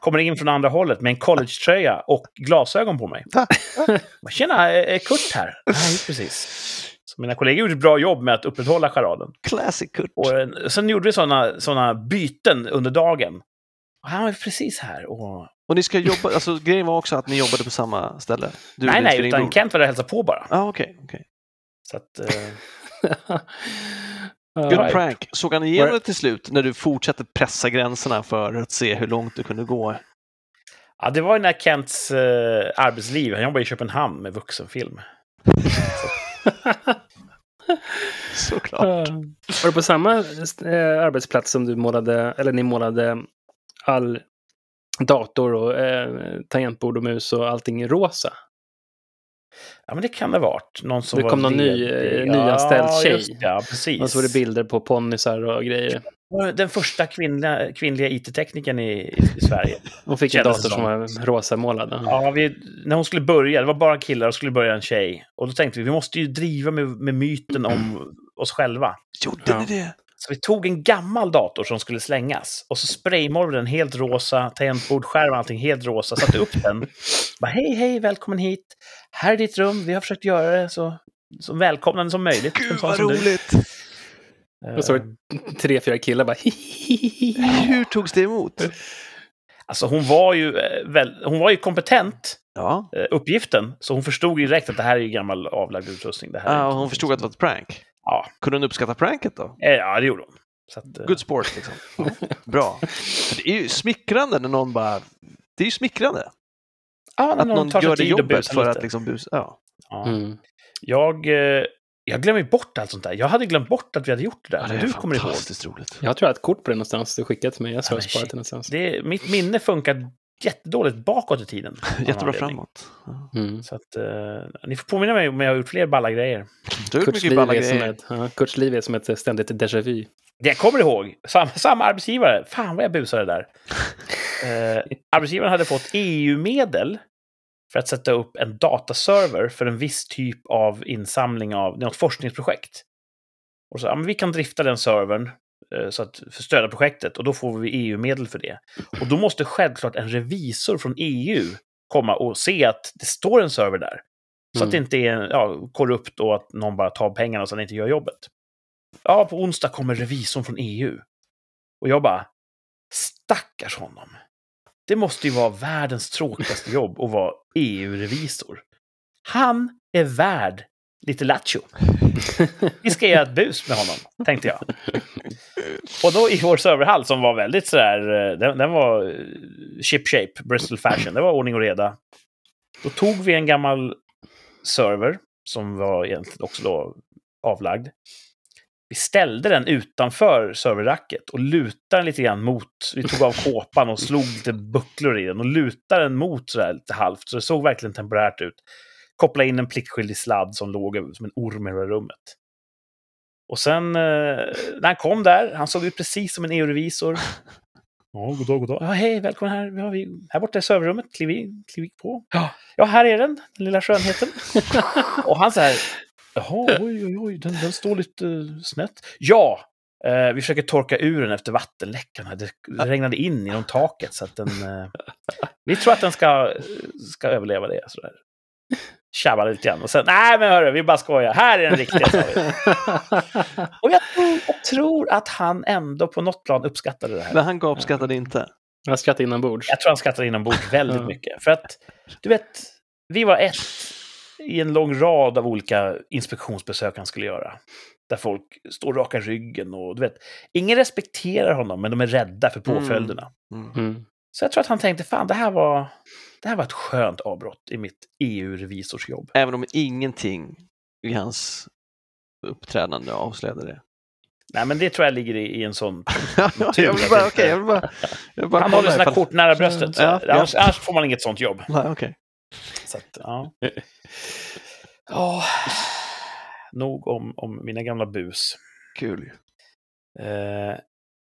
kommer in från andra hållet med en collegetröja och glasögon på mig. Tjena, är Kurt här? Nej, precis. Så mina kollegor gjorde ett bra jobb med att upprätthålla charaden. Classic Kurt. Och eh, sen gjorde vi sådana såna byten under dagen. Och han var precis här. Och... Och ni ska jobba, alltså grejen var också att ni jobbade på samma ställe? Du nej, nej, utan Kent var där och hälsade på bara. Ja, okej. okej. Så att, eh, [laughs] Good Ja, prank. Såg han igenom det till slut när du fortsatte pressa gränserna för att se hur långt du kunde gå? ja, det var ju när Kents eh, arbetsliv, han jobbade i Köpenhamn med vuxenfilm. [laughs] Såklart. Var det på samma eh, arbetsplats som du målade, eller ni målade all dator och eh, tangentbord och mus och allting rosa? Ja, men det kan det ha varit. Någon som Det var kom någon ny, eh, nyanställd ja, tjej. Just, ja, precis. Och så var det bilder på ponnysar och grejer. Den första kvinnliga, kvinnliga IT-teknikern i, i, Sverige. [laughs] Hon fick en dator som som. var rosa målad. Ja, vi, när hon skulle börja, det var bara killar och skulle börja en tjej. Och då tänkte vi, vi måste ju driva med, med myten om [clears throat] oss själva. Gjorde Ja. ni det? Så vi tog en gammal dator som skulle slängas och så spraymålade den helt rosa, tangentbord, skärm, allting helt rosa, satte upp den. Bara, hej, hej, välkommen hit. Här är ditt rum, vi har försökt göra det så, så välkomnande som möjligt. Gud vad du. roligt! Eh, Och så var det tre, fyra killar bara Hur togs det emot? Alltså hon var ju, eh, väl, hon var ju kompetent, Ja, eh, uppgiften, så hon förstod ju direkt att det här är ju gammal avlagd utrustning. Det här är ja hon förstod att det var ett prank. Ja, Kunde hon uppskatta pranket då? eh, ja det gjorde hon. Så att, eh, Good sport liksom. [laughs] Ja, bra. För det är ju smickrande när någon bara... Det är ju smickrande ja, när att någon tar sig gör det jobbet för lite. att liksom busa. Ja. Ja. Mm. Jag, eh, jag glömmer bort allt sånt där. Jag hade glömt bort att vi hade gjort det där. Ja, det är du kommer ihåg. roligt. Jag tror jag har ett kort på det någonstans. Du skickade till mig. Jag ska Ja, ha men sparat det någonstans. Det, mitt minne funkar jättedåligt bakåt i tiden. [laughs] någon Jättebra framåt. Mm. Så att, eh, ni får påminna mig om jag har gjort fler balla grejer. Du Kurts liv, är som ett, Kurts liv är som ett ständigt déjà vu. Det jag kommer ihåg, samma, samma arbetsgivare. Fan vad jag busade där. [laughs] Eh, arbetsgivaren hade fått EU-medel för att sätta upp en dataserver för en viss typ av insamling av något forskningsprojekt. Och så, ja, men vi kan drifta den servern eh, så att, för stödja projektet och då får vi EU-medel för det. Och då måste självklart en revisor från EU komma och se att det står en server där. Så att det Mm. inte är ja, korrupt och att någon bara tar pengarna och sen inte gör jobbet. Ja, på onsdag kommer revisorn från EU. Och jag bara, stackars honom. Det måste ju vara världens tråkigaste jobb att vara EU-revisor. Han är värd lite lattjo. Vi ska göra ett bus med honom, tänkte jag. Och då i vår serverhall som var väldigt sådär, eh, den, den var eh, chip shape, Bristol fashion, det var ordning och reda. Då tog vi en gammal server som var egentligen också då avlagd. Vi ställde den utanför serverracket och lutade den lite grann mot, vi tog av kåpan och slog lite bucklor i den och lutade den mot sådär lite halvt, så det såg verkligen temporärt ut. Kopplade in en pliktskyldig sladd som låg som en orm i det rummet. Och sen eh, när han kom där, han såg ut precis som en EU-revisor. Ja, god dag, god dag. Ja, hej, välkommen här. Vi har vi, här borta i serverrummet. Kliv, in, kliv på. Ja. ja, här är den, den lilla skönheten. [laughs] och han så här, jaha, oj, oj, oj, den, den står lite eh, snett. Ja, eh, vi försöker torka ur den efter vattenläckan. Det, det regnade in genom taket så att den... Eh, vi tror att den ska, ska överleva det. Sådär. Tjabbade lite grann och sen, nej men hörru, vi bara skojar. Här är den riktiga. [laughs] sa vi. Och jag tror, jag tror att han ändå på något plan uppskattade det här. Men han gapskrattade inte. Jag skrattar inombords. Jag tror han skrattade inombords [laughs] väldigt mycket. För att, du vet, vi var ett i en lång rad av olika inspektionsbesök han skulle göra. Där folk står raka ryggen och du vet, ingen respekterar honom men de är rädda för Mm. påföljderna. Mm. Mm. Så jag tror att han tänkte, fan det här var, det här var ett skönt avbrott i mitt EU-revisorsjobb. Även om ingenting i hans uppträdande avslöjade det. Nej men det tror jag ligger i, i en sån... [laughs] jag vill bara, okej, jag vill bara... Jag vill bara Han håller sina ifall- kort nära bröstet. Så, Ja, ja. Annars, annars får man inget sånt jobb. Nej, okej. Så att, ja. Ja, nog om, om mina gamla bus. Kul. Eh,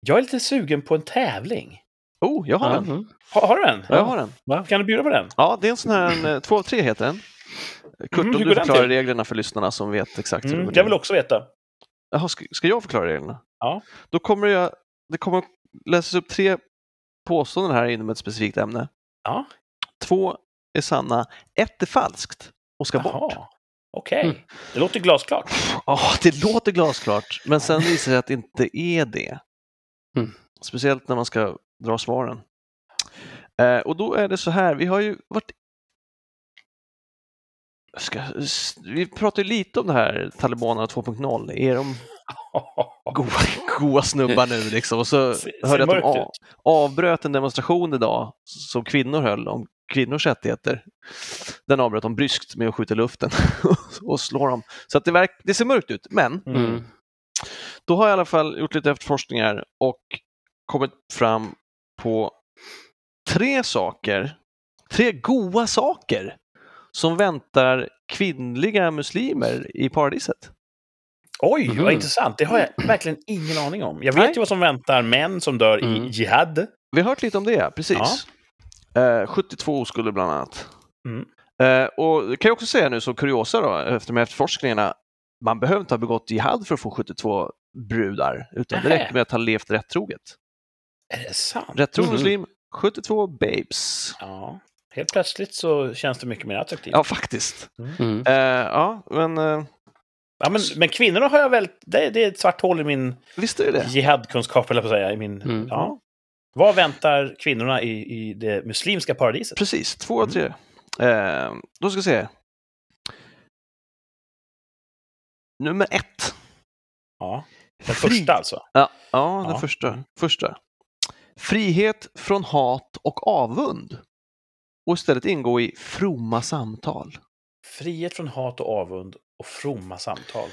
jag är lite sugen på en tävling. Oh, jag har den. mm. Har, har du en? Ja, jag har den. Va? Kan du bjuda på den? Ja, det är en sån här, en, eh, två av tre heter den. Kurt, Mm, om går du förklarar reglerna för lyssnarna som vet exakt hur Mm, det jag vill också veta. Jaha, ska, ska jag förklara reglerna? Ja. Då kommer jag, det kommer läsas upp tre påståenden här inom ett specifikt ämne. Ja. Två är sanna, ett är falskt och ska bort. Jaha. Okej, Mm. det låter glasklart. Ja, det låter glasklart, men sen visar det sig att det inte är det. Mm. Speciellt när man ska dra svaren. Eh, och då är det så här, vi har ju varit... Ska, vi pratar ju lite om det här talibanerna 2.0. Är de [laughs] goa, goa snubbar nu liksom? Och så Ser- hörde jag att de mörkt a- avbröt en demonstration idag som kvinnor höll om kvinnors rättigheter. Den avbröt de bryskt med att skjuta i luften [laughs] och slå dem. Så att det, verk, det ser mörkt ut, men Mm. då har jag i alla fall gjort lite efterforskningar och kommit fram på tre saker, tre goa saker som väntar kvinnliga muslimer i paradiset. Oj, Mhm. vad intressant. Det har jag verkligen ingen aning om. Jag vet Nej. ju vad som väntar män som dör Mm. i jihad. Vi har hört lite om det, precis. Eh, 72 oskulder bland annat. Mm. Eh, och det kan jag också säga nu som kuriosa då, efter här efterforskningarna, man behöver inte ha begått jihad för att få 72 brudar, utan det räcker med att ha levt rättroget. Är det sant? Rättrogen Mhm. muslim, 72 babes. Ja. Helt plötsligt så känns det mycket mer attraktivt. Ja, faktiskt. Mm. Eh, ja, men eh, Ja, men, men kvinnorna har jag väl... Det, det är ett svart hål i min visst är det det. jihadkunskap, eller på att säga. I min, Mm. ja. Vad väntar kvinnorna i, i det muslimska paradiset? Precis, två av tre. Eh, då ska vi se. Nummer ett. Ja. Den Fri- första alltså. Ja, ja den Ja. Första, första. Frihet från hat och avund. Och istället ingå i fromma samtal. Frihet från hat och avund och fromma samtal.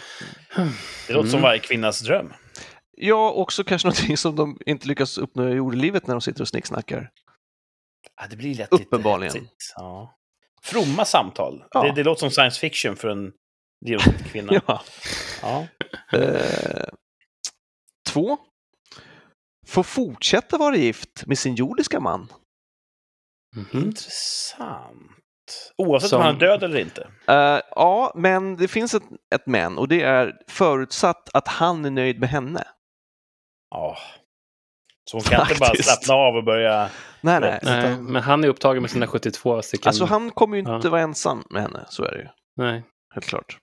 Det låter som Mm. varje kvinnas dröm. Ja, också kanske någonting som de inte lyckas uppnå i jordelivet när de sitter och snicksnackar. Ja, det blir lätt Uppenbarligen. lite. Ja. Fromma samtal. Ja. Det, det låter som science fiction för en genomsnittlig kvinna. [laughs] Ja. ja. Eh, två. Får fortsätta vara gift med sin jordiska man. Mhm. Intressant. Oavsett Som- om han är död eller inte. Eh, ja, men det finns ett, ett men och det är förutsatt att han är nöjd med henne. Ja. Så hon kan inte bara Faktiskt. slappna av och börja... Nej, nej. Nej, men han är upptagen med sina 72 stycken. Alltså han kommer ju inte Ja. vara ensam med henne, så är det ju. Nej. Helt klart.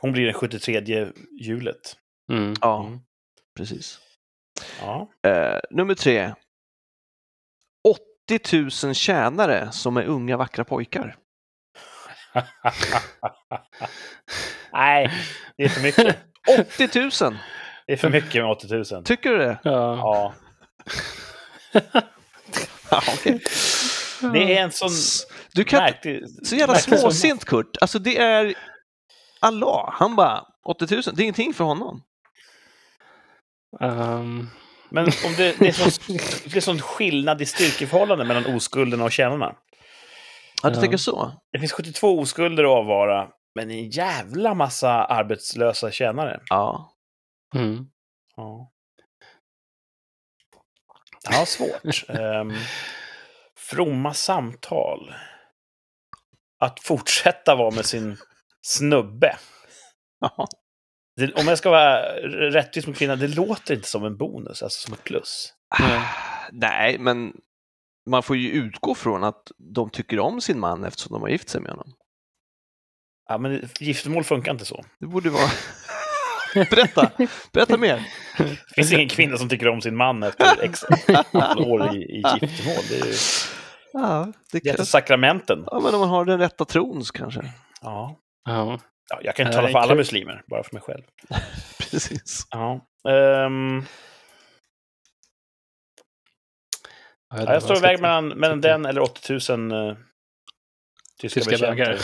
Hon blir den 73 hjulet. Mm. Ja, Mm. precis. Ja. Eh, nummer tre. 80 000 tjänare som är unga vackra pojkar. [laughs] Nej, det är för mycket. 80 000! Det är för mycket med 80 000. Tycker du det? Ja. [laughs] Ja. Okej. Det är en sån Du kan märklig... Så jävla småsint Kurt. Alltså det är Allah. Han bara 80 000. Det är ingenting för honom. Ehm, Men om det, det, är sån, det är sån skillnad i styrkeförhållande mellan oskulderna och tjänarna. Ja, du tänker så? Det finns 72 oskulder att avvara, men en jävla massa arbetslösa tjänare. Ja. mm. Ja, ja svårt. um, [laughs] fromma samtal. Att fortsätta vara med sin snubbe. Ja. Det, om jag ska vara rättvis mot kvinnan, det låter inte som en bonus, alltså som ett plus. Nej. Nej, men man får ju utgå från att de tycker om sin man eftersom de har gift sig med honom. Ja, men giftermål funkar inte så. Det borde vara... [laughs] Berätta! Berätta mer! Det finns ingen kvinna som tycker om sin man efter x år i, i giftermål. Det är ju Ja, det det heter kan... sakramenten. ja, men om man har den rätta tron så kanske. Ja. Ja. Ja, jag kan inte tala för alla muslimer, bara för mig själv. [laughs] Precis. Ja. Jag, vet ja, jag står iväg mellan, mellan den eller 80 000 uh, tyska, Tyska bögar.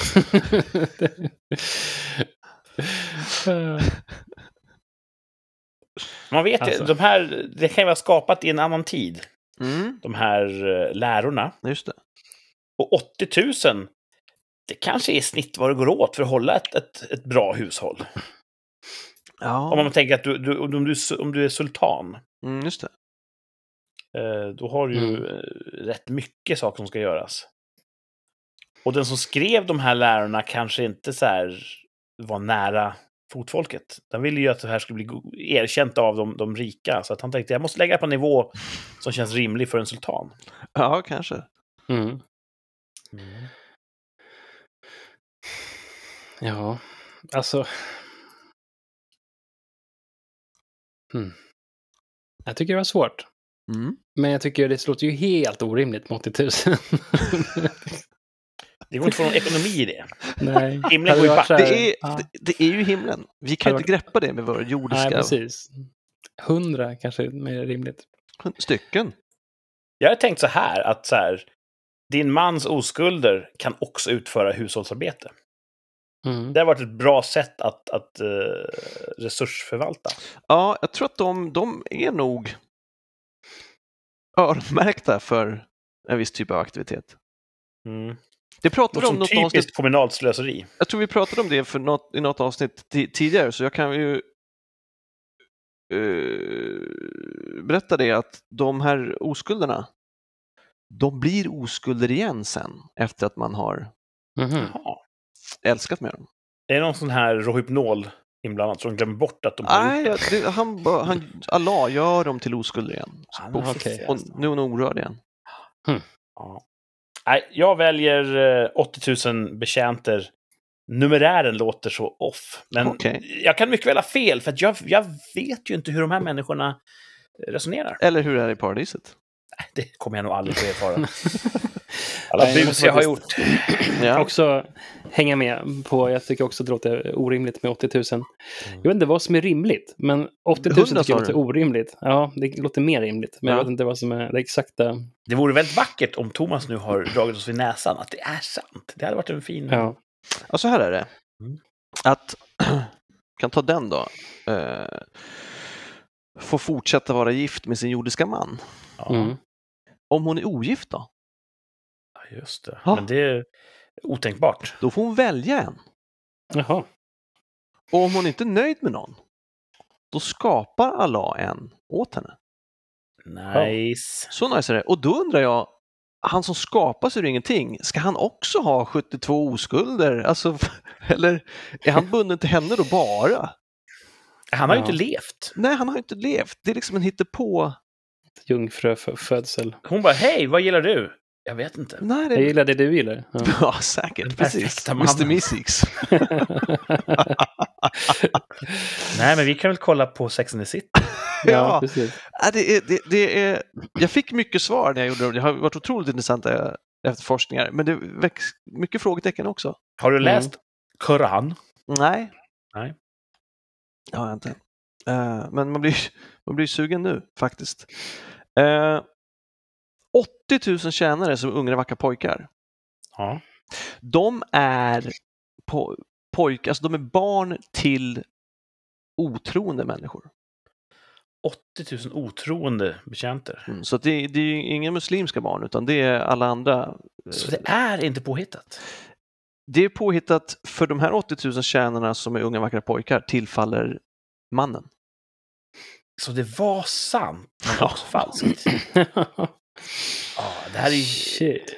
[laughs] Man vet Alltså. de här, det kan ju vara skapat i en annan tid, Mm, de här eh, lärorna. just det. Och 80 000, det kanske är i snitt vad det går åt för att hålla ett, ett, ett bra hushåll. Om Ja, man tänker att du, du, om, du, är- om du är sultan, mm, just det. eh, då har du ju Mm. eh, rätt mycket saker som ska göras. Och den som skrev de här lärorna kanske inte så här var nära fotfolket. Den ville ju att det här skulle bli erkänt av de, de rika. Så att han tänkte jag måste lägga på en nivå som känns rimlig för en sultan. Ja, kanske. Mm. Ja, alltså... Hmm. Jag tycker det var svårt. Mm. Men jag tycker det låter ju helt orimligt med 80 000. [laughs] Det går inte att få någon ekonomi i det. Nej. [laughs] Himlen går ju back. Det, är, Ja. det, det är ju himlen. Vi kan ju inte greppa det med vår jordiska Nej, precis. 100 kanske är mer rimligt. stycken. Jag har tänkt så här, att så här, din mans oskulder kan också utföra hushållsarbete. Mm. Det har varit ett bra sätt att, att eh, resursförvalta. Ja, jag tror att de, de är nog öronmärkta för en viss typ av aktivitet. Mm. Det pratade Något om något typiskt avsnitt, kommunalt slöseri. jag tror vi pratade om det för något, i något avsnitt ti- tidigare, så jag kan ju eh, berätta det att de här oskulderna, de blir oskulder igen sen efter att man har. Ja. Älskat med dem. Är det någon sån här Rohypnol inblandat så de glömmer bort att de har Nej, gjort det? det, han, han, Allah gör dem till oskulder igen. Är okej. fiffig, och alltså. nu är hon orörd igen. Ja. Nej, jag väljer eh, 80 000 betjänter. Numerären låter så off. Men Okej. jag kan mycket väl ha fel, för att jag, jag vet ju inte hur de här människorna resonerar. Eller hur det är i paradiset. Det kommer jag nog aldrig få erfara. [laughs] Alla Nej, jag bus jag har gjort. [clears throat] Ja. Också hänga med på, jag tycker också att det låter orimligt med 80 000. Jag vet inte vad som är rimligt, men 80 000 100 tycker jag låter orimligt. Ja, det låter mer rimligt, men Ja. jag vet inte vad som är det exakta. Det vore väldigt vackert om Thomas nu har dragit oss vid näsan att det är sant. Det hade varit en fin... Ja. Ja, så här är det. Mm. Att, [clears throat] kan ta den då. Eh, få fortsätta vara gift med sin jordiska man. Ja, Mm. Om hon är ogift då? Just det. Ja. Men det är otänkbart. Då får hon välja en. Jaha. Och om hon inte är nöjd med någon, då skapar Allah en åt henne. Nice. Så nice är det. Och då undrar jag, han som skapar sig ur ingenting, ska han också ha 72 oskulder? Alltså, [laughs] eller är han bunden till henne då bara? Han har ju Ja. inte levt. Nej, han har inte levt. Det är liksom en hittepå. Jungfrufödsel. Hon bara, hej, vad gillar du? Jag vet inte. Nej, det Jag gillar det du gillar. Ja. [laughs] Ja, säkert. Den Precis. Mr. Mystics. [laughs] Nej, men vi kan väl kolla på Sex and the City. [laughs] Ja. precis. Ja, det är, det, det är, jag fick mycket svar när jag gjorde det. Det har varit otroligt intressanta efterforskningar, men det väcks mycket frågetecken också. Har du Mm. läst Koran? Nej. Nej. Det har jag inte. Eh, men man blir, man blir sugen nu faktiskt. Uh, 80 000 tjänare som unga vackra pojkar. Ja. De är po pojkar, alltså de är barn till otroende människor. 80 000 otroende betjänter. Mm, så det, det är ju inga muslimska barn utan det är alla andra. eh, Så det är inte påhittat? Det är påhittat för de här 80 000 tjänarna som är unga vackra pojkar tillfaller mannen. Så det var sant, men också falskt? [laughs] Ja, det här är ju... Shit.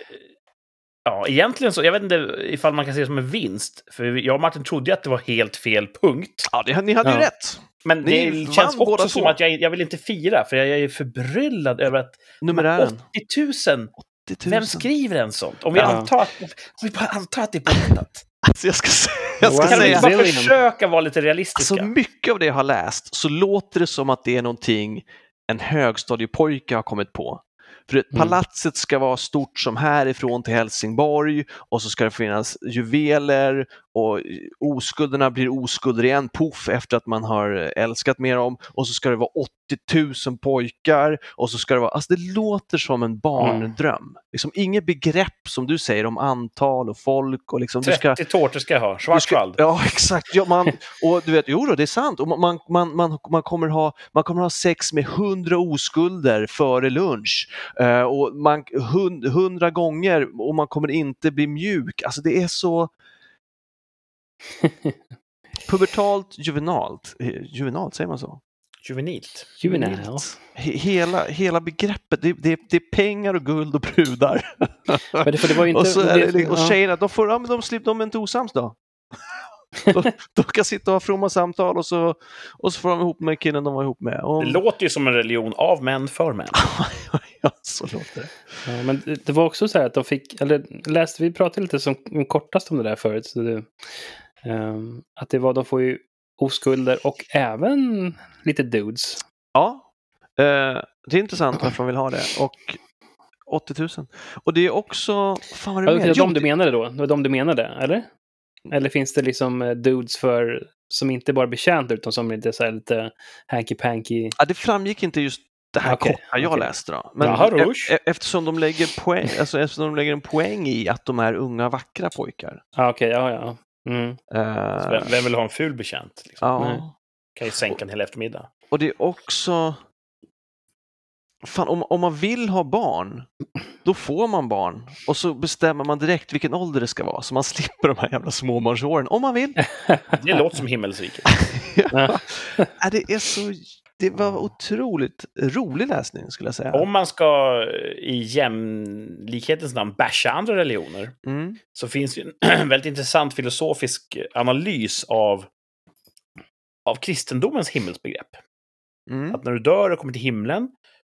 Ja, egentligen så, jag vet inte ifall man kan se det som en vinst. För jag och Martin trodde ju att det var helt fel punkt. Ja, det, ni hade ju Ja. rätt. Men Ni det känns också som två. att jag, jag vill inte fira, för jag, jag är förbryllad över att Numerären. 80 000, 80 000. vem skriver en sånt? Om vi, Ja. antar, att, om vi bara antar att det är påhittat. Alltså jag ska säga, jag ska. Kan vi säga inte bara Zillion. försöka vara lite realistiska? alltså mycket av det jag har läst så låter det som att det är någonting en högstadiepojke har kommit på. För Mm. palatset ska vara stort som härifrån till Helsingborg och så ska det finnas juveler och oskulderna blir oskulder igen, poff, efter att man har älskat med dem och så ska det vara 80 000 pojkar och så ska det vara, alltså det låter som en barndröm. Liksom inget begrepp som du säger om antal och folk och liksom du ska 30 tårtor ska jag ha, Schwarzwald. Ja, exakt. Ja, man, [laughs] och du vet, jo då, det är sant. Och man, man, man, man, kommer ha, man kommer ha sex med hundra oskulder före lunch. Eh, och man, hund, hundra gånger och man kommer inte bli mjuk. Alltså det är så [laughs] pubertalt juvenalt. Eh, Juvenalt, säger man så? Juvenilt. Juvenile. He, hela, hela begreppet, det, det, det är pengar och guld och brudar. Men det, för det var ju [laughs] inte... och, så är det, och ja. tjejerna, de, får, ja, men de, slipper, de är inte osams då. [laughs] de, de kan sitta och ha fromma samtal och så, och så får de ihop med killen de var ihop med. Och, Det låter ju som en religion av män för män. ja, så låter det. Ja, men det- var också så här att de fick, eller läste, vi pratade lite som kortast om det där förut. Så det, att det var, de får ju oskulder och även lite dudes. Ja, eh, det är intressant varför de vill ha det. Och 80 000. Och det är också, fan vad är Ja, det det var de du menade då? Det var de du menade, eller? Eller finns det liksom eh, dudes för, som inte bara betjänta utan som lite så här lite hanky-panky? ja, det framgick inte just det här Okej, korta jag okej. läste då. Men Jaha, e- e- eftersom de lägger poäng, alltså eftersom de lägger en poäng i att de är unga vackra pojkar. Ah, Okej, ja, ja. Mm. Så Vem, vem vill ha en ful betjänt? Liksom? ja. Kan ju sänka en hel eftermiddag. Och det är också... Fan, om, om man vill ha barn, då får man barn. Och så bestämmer man direkt vilken ålder det ska vara, så man slipper de här jävla småbarnsåren, om man vill. [laughs] Det låter som himmelsriket. [laughs] Ja, det är så... Det var otroligt rolig läsning, skulle jag säga. Om man ska eh, i jämlikhetens namn basha andra religioner Mm. så finns ju en [clears throat] väldigt intressant filosofisk analys av, av kristendomens himmelsbegrepp. Mm. Att när du dör och kommer till himlen,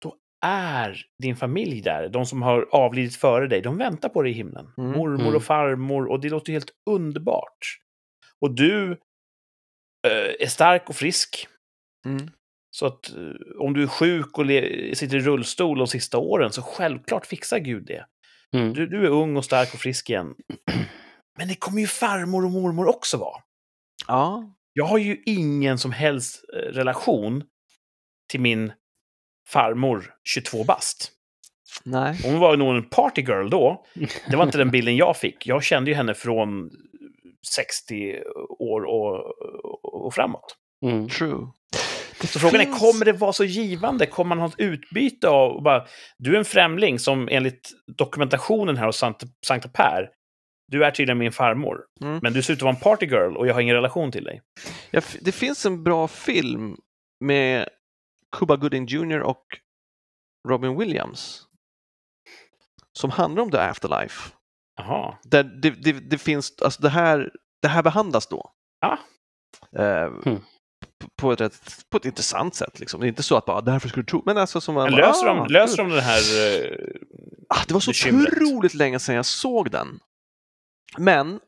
då är din familj där. De som har avlidit före dig, de väntar på dig i himlen. Mm, Mormor mm. och farmor, och det låter helt underbart. Och du eh, är stark och frisk. Mm. Så att eh, om du är sjuk och sitter i rullstol de sista åren, så självklart fixar Gud det. Mm. Du, du är ung och stark och frisk igen. [clears throat] Men det kommer ju farmor och mormor också vara. Ja. Jag har ju ingen som helst eh, relation till min farmor 22 bast. Nej. Hon var nog en partygirl då. [laughs] Det var inte den bilden jag fick. Jag kände ju henne från 60 år och, och, och framåt. Mm. True. Så frågan är, finns- kommer det vara så givande? Kommer man ha ett utbyte av... Bara, du är en främling som enligt dokumentationen här hos Sankta, Sankta Per, du är tydligen min farmor. Mm. Men du ser ut att vara en partygirl och jag har ingen relation till dig. Ja, det finns en bra film med Cuba Gooding Jr och Robin Williams som handlar om The Afterlife. Jaha. Där det, det, det finns, alltså det här, det här behandlas då. Ah. Eh, Hmm. På ett, rätt, på ett intressant sätt. Liksom. Det är inte så att bara därför skulle du tro, men alltså som man bara, löser, ah, de, löser de den här... eh, Ah, det var så bekymret? otroligt länge sedan jag såg den. Men,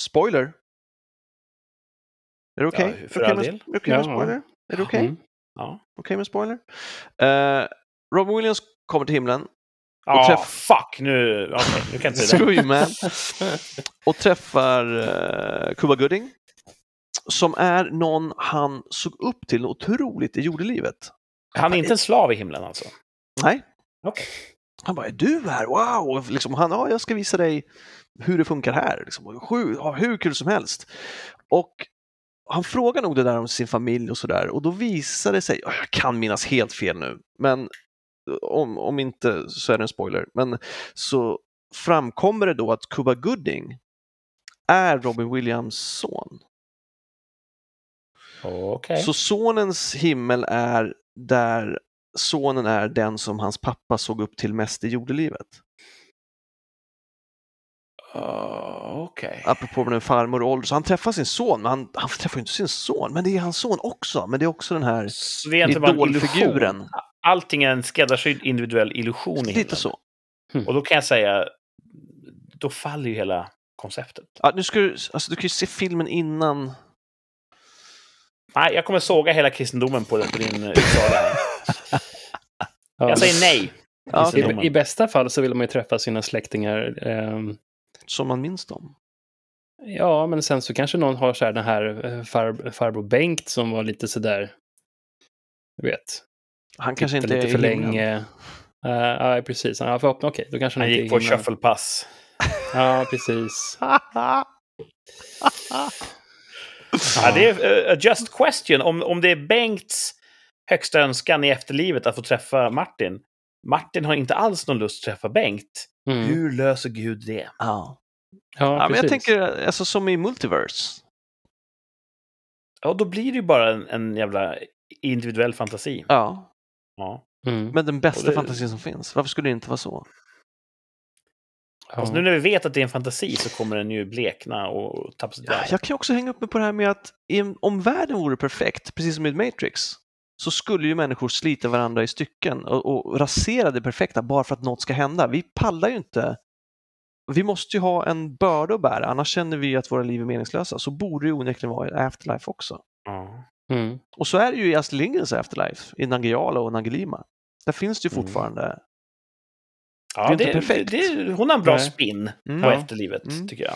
spoiler. Är det okej? Ja, för all del. är okej med spoiler? Är det okej? Mm. Ja. Okej med spoiler? Uh, Robin Williams kommer till himlen, Ja, träff- fuck! Nu, okay, nu kan jag inte [laughs] säga det. och träffar uh, Cuba Gooding. Som är någon han såg upp till otroligt i jordelivet. Han är inte en slav i himlen alltså? Nej. Okej. Han bara, är du här? Wow! Liksom, han, ja, jag ska visa dig hur det funkar här. Liksom, sju, ja, hur kul som helst. Och han frågar nog det där om sin familj och sådär och då visar det sig, ja, jag kan minnas helt fel nu, men om, om inte så är det en spoiler, men så framkommer det då att Cuba Gooding är Robin Williams son. Okej. Så sonens himmel är där sonen är den som hans pappa såg upp till mest i jordelivet. Uh, Okej. Apropå med en farmor och ålder, så han träffar sin son, men han, han träffar ju inte sin son, men det är hans son också. Men det är också den här idolfiguren. Allting är en skräddarsydd individuell illusion i himlen? Lite så. Och då kan jag säga, då faller ju hela konceptet. Ja, nu ska du, alltså, du kan ju se filmen innan. Nej, jag kommer såga hela kristendomen på, på din eh, utsaga. Ja. Jag säger nej. Ja, I. I bästa fall så vill man ju träffa sina släktingar. ehm, Som man minns dem. ja, men sen så kanske någon har så här den här eh, far, farbror Bengt som var lite sådär, du vet, Han kanske inte är lite för i länge. Uh, ja, precis. Ja, för, okej, då kanske han Han inte är gick på shufflepass. Ja, precis. [laughs] [laughs] Ja, det är uh, a just question. Om, om det är Bengts högsta önskan i efterlivet att få träffa Martin. Martin har inte alls någon lust att träffa Bengt. Mm. Hur löser Gud det? Ja. Ja, ja, men jag tänker alltså som i Multiverse. Ja, då blir det ju bara en, en jävla individuell fantasi. Ja, Ja. Mm. men den bästa det- fantasin som finns. Varför skulle det inte vara så? Ja. Alltså, nu när vi vet att det är en fantasi så kommer den ju blekna och tappa sitt Ja, jag kan ju också hänga upp mig på det här med att om världen vore perfekt, precis som i Matrix, så skulle ju människor slita varandra i stycken och, och rasera det perfekta bara för att något ska hända. Vi pallar ju inte. Vi måste ju ha en börda att bära, annars känner vi att våra liv är meningslösa. Så borde det onekligen vara i Afterlife också. Mm. Och så är det ju i Astrid Lindgrens Afterlife, i Nangijala och Nangelima. Där finns det ju Mm. Ja, Det är inte det, perfekt. Det, hon har en bra Nej. spin Mm. på Ja. efterlivet, Mm. tycker jag.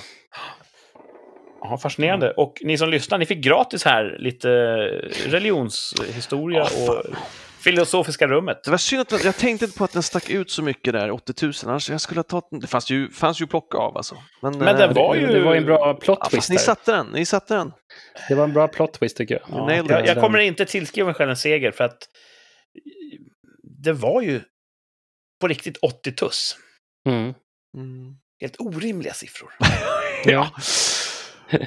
Ja, fascinerande. Och ni som lyssnar, ni fick gratis här lite religionshistoria Ja, fan. och filosofiska rummet. Det var synd att jag tänkte inte på att den stack ut så mycket där, 80 000. Annars jag skulle ha tagit. Det fanns ju, fanns ju plocka av alltså. Men, Men den eh, var det, ju- det var ju en bra plot Ja, twist fast ni satte den, ni satte den. Det var en bra plot twist tycker jag. Ja, jag, jag kommer inte tillskriva mig själv en seger för att det var ju på riktigt 80 tuss. Mm. Mm. Helt orimliga siffror. [laughs] Ja. [laughs]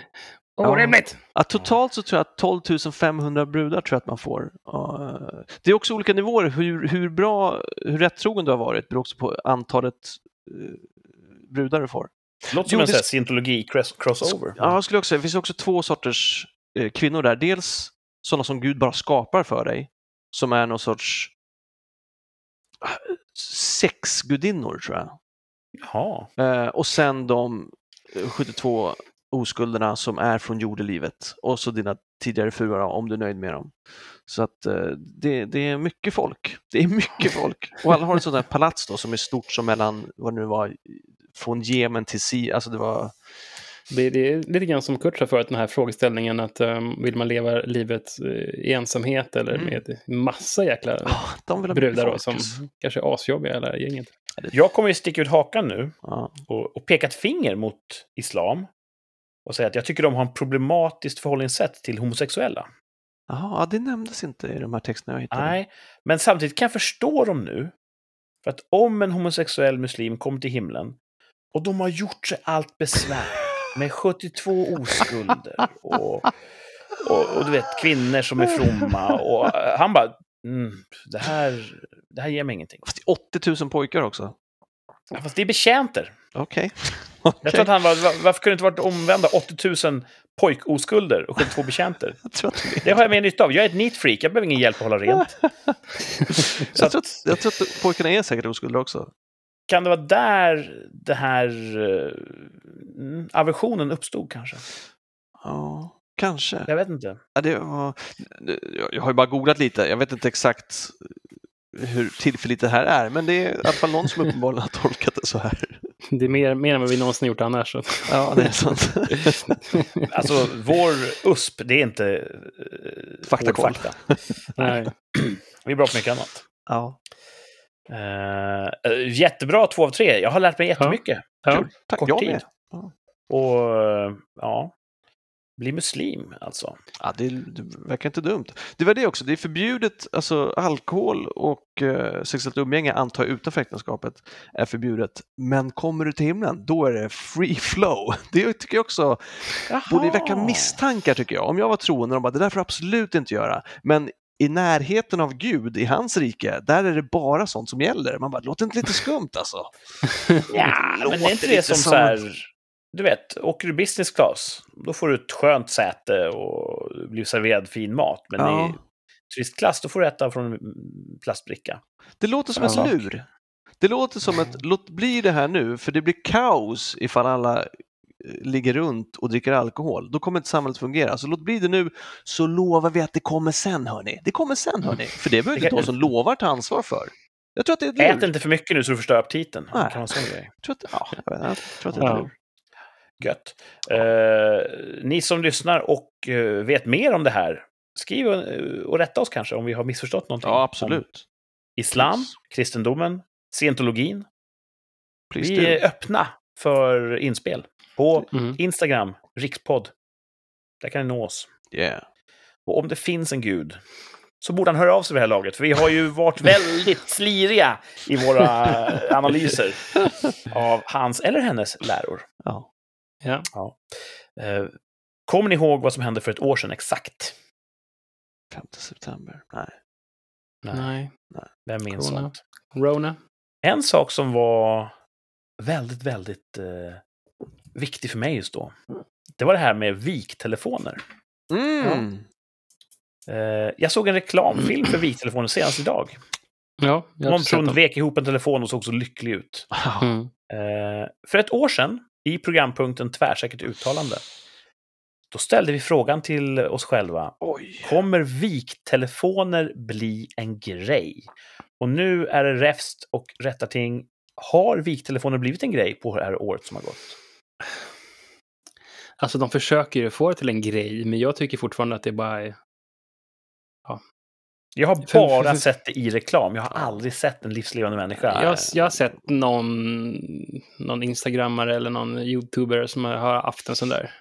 Orimligt! Ja, totalt så tror jag att 12 500 brudar tror jag att man får. Ja, Det är också olika nivåer. Hur, hur bra, hur rättrogen du har varit beror också på antalet eh, brudar du får. Låter som en det- sån här scientologi cross- crossover. Ja, jag skulle också säga, det finns också två sorters eh, kvinnor där. Dels sådana som Gud bara skapar för dig, som är någon sorts ah, sexgudinnor tror jag. Jaha. Eh, och sen de eh, 72 oskulderna som är från jordelivet och så dina tidigare fruar om du är nöjd med dem. Så att eh, det, det är mycket folk. Det är mycket folk. Och alla har ett sånt där palats då som är stort som mellan, vad det nu var, från Jemen till Si, alltså det var Det, det är lite grann som Kurt sa förut, den här frågeställningen att um, vill man leva livet eh, i ensamhet eller Mm. med massa jäkla Ah, de vill brudar då som alltså. kanske är asjobbiga hela gänget. Jag kommer ju sticka ut hakan nu och, och peka ett finger mot islam och säga att jag tycker de har en problematiskt förhållningssätt till homosexuella. Jaha, ja, det nämndes inte i de här texterna jag hittade. Nej, men samtidigt kan jag förstå dem nu. För att om en homosexuell muslim kommer till himlen och de har gjort sig allt besvär med 72 oskulder och, och, och du vet, kvinnor som är fromma och eh, han bara mm, det, här, det här ger mig ingenting. Fast det är 80 000 pojkar också. Ja, Fast det är betjänter. Okej. [laughs] Jag tror att han var, var- varför kunde det inte varit omvända 80 000 pojkoskulder och 72 betjänter? [laughs] Det Det har jag mer nytta av. Jag är ett neat freak, jag behöver ingen hjälp att hålla rent. [laughs] Så jag, tror att, jag tror att pojkarna är säkert oskulder också. Kan det vara där det här eh, mm, aversionen uppstod kanske? Ja, kanske. Jag vet inte. Ja, det var, jag- har ju bara googlat lite, jag vet inte exakt hur tillförlitligt det här är, men det är i alla fall någon som uppenbarligen har tolkat det så här. Det är mer, mer än vad vi någonsin gjort annars. Så. Ja, det är sant. [laughs] Alltså, vår USP, det är inte uh, Faktakoll. fakta. Nej. [clears throat] Vi är bra på mycket annat. Ja. Eh, jättebra, två av tre. Jag har lärt mig jättemycket. Ja. Kul. Tack, Kort jag tid. med. Och eh, ja, bli muslim alltså. Ja, det, det verkar inte dumt. Det var det också, det är förbjudet, alltså alkohol och eh, sexuellt umgänge antar jag utanför äktenskapet är förbjudet. Men kommer du till himlen, då är det free [laughs] flow. Det tycker jag också borde väcka misstankar tycker jag. Om jag var troende, de bara, det där får du absolut inte göra. Men i närheten av Gud, i hans rike, där är det bara sånt som gäller. Man bara, låter inte lite skumt alltså? [laughs] Ja, men det är inte det lite som så här... Du vet, åker du business class, då får du ett skönt säte och blir serverad fin mat. Men Ja. i turistklass, då får du äta från en plastbricka. Det låter som Ja. ett lur. Det låter som ett, låt bli det här nu, för det blir kaos ifall alla ligger runt och dricker alkohol. Då kommer inte samhället fungera. Så låt bli det nu, så lovar vi att det kommer sen hörni. Det kommer sen hörni. För det behöver inte de som lovar ta ansvar för. Jag tror att det är Ät inte för mycket nu så du förstör aptiten. Nej. kan sån grej. Jag tror att, ja, jag vet, jag tror att det är Ja. Gött. Eh, ni som lyssnar och eh, vet mer om det här, skriv och, och rätta oss kanske om vi har missförstått någonting. Ja, absolut. islam, Please. kristendomen, scientologin. Please Vi do. är öppna för inspel på Mm. Instagram, rikspodd. Där kan ni nå oss. Yeah. Och om det finns en gud så borde han höra av sig vid det här laget. För vi har ju varit väldigt [laughs] sliriga i våra analyser av hans eller hennes läror. Ja. Ja. Eh, Kommer ni ihåg vad som hände för ett år sedan exakt? 5 september. Nej. Nej. Vem minns Corona. sånt? Rona. En sak som var väldigt, väldigt eh, viktig för mig just då, det var det här med viktelefoner. Mm. Eh, jag såg en reklamfilm för viktelefoner senast idag. Ja, Någon person vek ihop en telefon och såg så lycklig ut. Mm. Eh, för ett år sedan, i programpunkten Tvärsäkert uttalande, då ställde vi frågan till oss själva. Oj. Kommer viktelefoner bli en grej? Och nu är det räfst och rättarting. Har viktelefoner blivit en grej på det här året som har gått? Alltså de försöker ju få det till en grej, men jag tycker fortfarande att det bara är... Jag har bara för- för- sett det i reklam. Jag har aldrig sett en livslevande människa. Jag, jag har sett någon, någon instagrammare eller någon youtuber som har haft en sån där.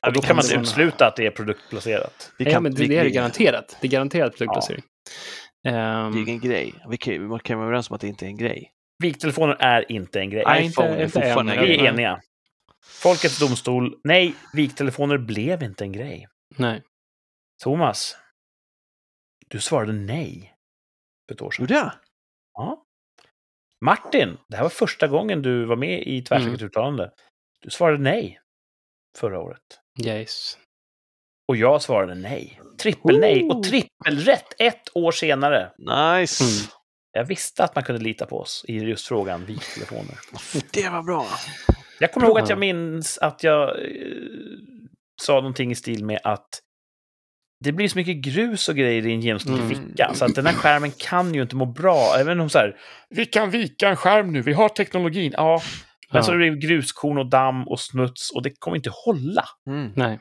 Ja, då kan man det inte utesluta att det är produktplacerat. Vi ja, kan, men det, vi, det är det garanterat. Det är garanterat produktplacering. Det Ehm, är ingen grej. Vi kan, vi kan vara överens om att det inte är en grej. Viktelefoner är inte en grej. Nej, inte- iPhone är inte fortfarande än. en Vi grej. är eniga. Folkets domstol. Nej, viktelefoner blev inte en grej. nej. Thomas, du svarade nej för ett år sedan. Gjorde jag? Ja. Martin, det här var första gången du var med i Tvärsäkert Mm. uttalande. Du svarade nej förra året. Yes. Och jag svarade nej. Trippel-nej och trippelrätt ett år senare. Nice! Mm. Jag visste att man kunde lita på oss i just frågan viktelefoner. [laughs] Det var bra. Jag kommer ihåg Bra. att jag minns att jag eh, sa någonting i stil med att det blir så mycket grus och grejer i en genomsnittlig Mm. ficka, så att den här skärmen kan ju inte må bra. Även om så här, vi kan vika en skärm nu, vi har teknologin. Ja, men Ja. så är det gruskorn och damm och smuts och det kommer inte hålla. Mm. Nej.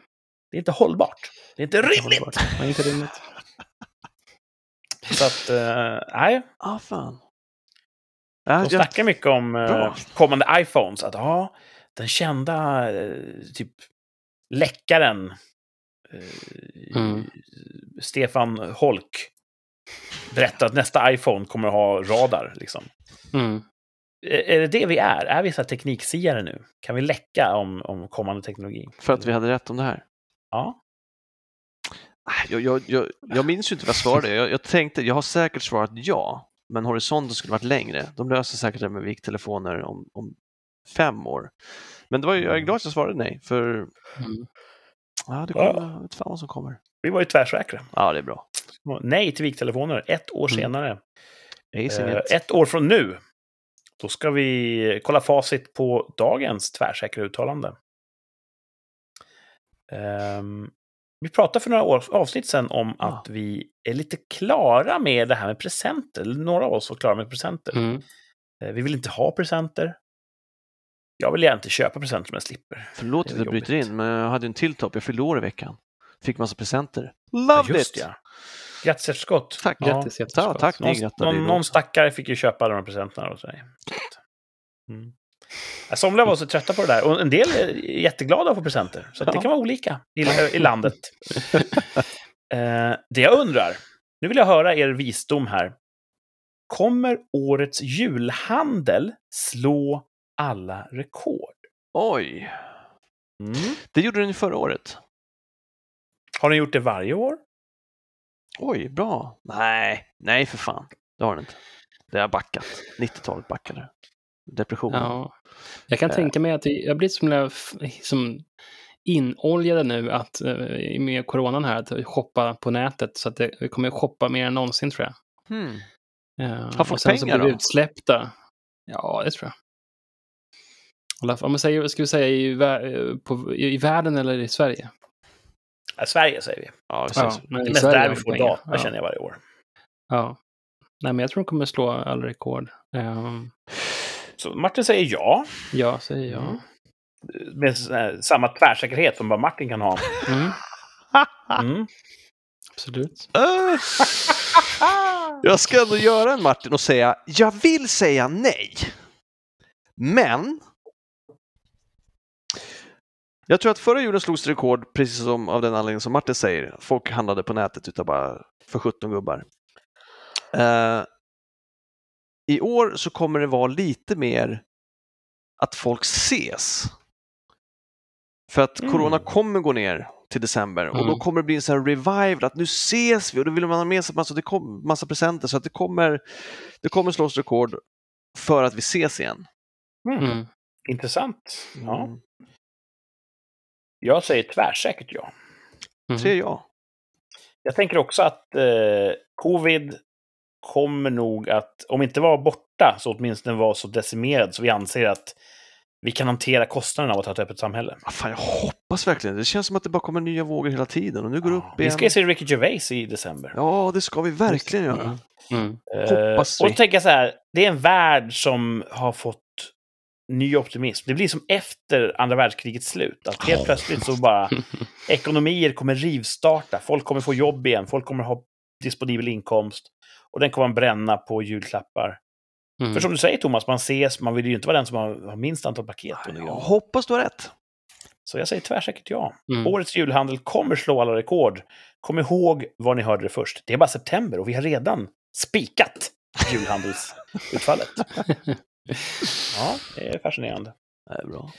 Det är inte hållbart. Det är inte rimligt. Hållbart. Nej, inte rimligt. Så att, eh, nej, Ah, fan. Ja, de jag, snackar mycket om eh, Bra. kommande iPhones. Att ja, den kända eh, typ läckaren Mm. Stefan Holk berättar att nästa iPhone kommer att ha radar. Liksom. Mm. Är det det vi är? Är vi så tekniksiare nu? Kan vi läcka om, om kommande teknologi? för att vi hade rätt om det här. Ja. Ah, Jag, jag, jag, jag minns ju inte vad jag svarade. Jag, jag tänkte, jag har säkert svarat ja, men horisonten skulle varit längre. De löser säkert det med viktelefoner om, om fem år. Men det var, jag är glad att jag svarade nej, för Mm. ja, det Ja. kommer, jag vet fan vad som kommer. Vi var ju tvärsäkra. Ja, det är bra. Nej till viktelefoner, ett år Mm. senare. Eh, ett år från nu, då ska vi kolla facit på dagens tvärsäkra uttalande. Ehm, vi pratade för några år, avsnitt sedan om Ja. att vi är lite klara med det här med presenter. Några av oss var klara med presenter. Mm. Eh, vi vill inte ha presenter. Jag vill inte köpa presenter om jag slipper. Förlåt att jag bryter in, men jag hade en till topp. Jag fyllde år i veckan. Fick massa presenter. Ja, Loved just it! ja. Grattis efterskott. Tack. Ja. Grattis, Ja, jätteskott. tack, Någon, någon, någon stackare fick ju köpa alla de här presenterna åt sig. Mm. Ja, Somliga var så trötta på det där. Och en del är jätteglada att få presenter. Så att det Ja. kan vara olika i, i landet. [laughs] eh, det jag undrar, nu vill jag höra er visdom här. Kommer årets julhandel slå alla rekord? Oj! Mm. Det gjorde den ju förra året. Har ni gjort det varje år? Oj, bra. Nej, nej för fan. Det har den inte. Det har backat. 90-talet backade. Depressionen. Ja. Jag kan Eh. tänka mig att jag blir som, som inoljade nu att, eh, med coronan här, att shoppa på nätet. Så att det, vi kommer shoppa mer än någonsin tror jag. Hmm. Eh, Har folk och sen så pengar blir då? utsläppta. Ja, det tror jag. Om man säger, ska vi säga i, på, i, i världen eller i Sverige? Ja, Sverige säger vi. Ja, Ja, men Det är mest Sverige där vi får pengar. data, Ja. känner jag varje år. Ja. Nej, men jag tror de kommer slå alla rekord. Ehm, Så Martin säger ja. ja, säger jag. Mm. Med samma tvärsäkerhet som bara Martin kan ha. Mm, [laughs] Mm. absolut. Äh. [laughs] Jag ska ändå göra en Martin och säga, jag vill säga nej. Men jag tror att förra julen slogs det rekord, precis som av den anledningen som Martin säger. Folk handlade på nätet utav bara för 17 gubbar. Eh, I år så kommer det vara lite mer att folk ses. För att Mm. corona kommer gå ner till december och då Mm. kommer det bli en sån här revival att nu ses vi och då vill man ha med sig massa, det kom, massa presenter så att det kommer, det kommer slås rekord för att vi ses igen. Mm. Mm. Intressant. Ja. Mm. Jag säger tvärsäkert ja. Mm. Säger jag. Jag tänker också att eh, covid kommer nog att, om inte vara borta, så åtminstone vara så decimerad så vi anser att vi kan hantera kostnaderna av att ha ett öppet samhälle. Ah, fan, jag hoppas verkligen det. känns som att det bara kommer nya vågor hela tiden och nu går Ja, upp vi igen. ska ju se Ricky Gervais i december. Ja, det ska vi verkligen göra. Mm. Eh, hoppas och vi. så tänker jag så här, det är en värld som har fått ny optimism. Det blir som efter andra världskrigets slut. Att helt plötsligt så bara [laughs] ekonomier kommer rivstarta. Folk kommer få jobb igen. Folk kommer ha disponibel inkomst. Och den kommer man bränna på julklappar. Mm. För som du säger Thomas, man ses, man vill ju inte vara den som har, har minst antal paket under Jag hoppas du har rätt. Så jag säger tvärsäkert ja. Mm. Årets julhandel kommer slå alla rekord. Kom ihåg var ni hörde det först. Det är bara september och vi har redan spikat julhandelsutfallet. [laughs] Ja, det är fascinerande. Det är bra.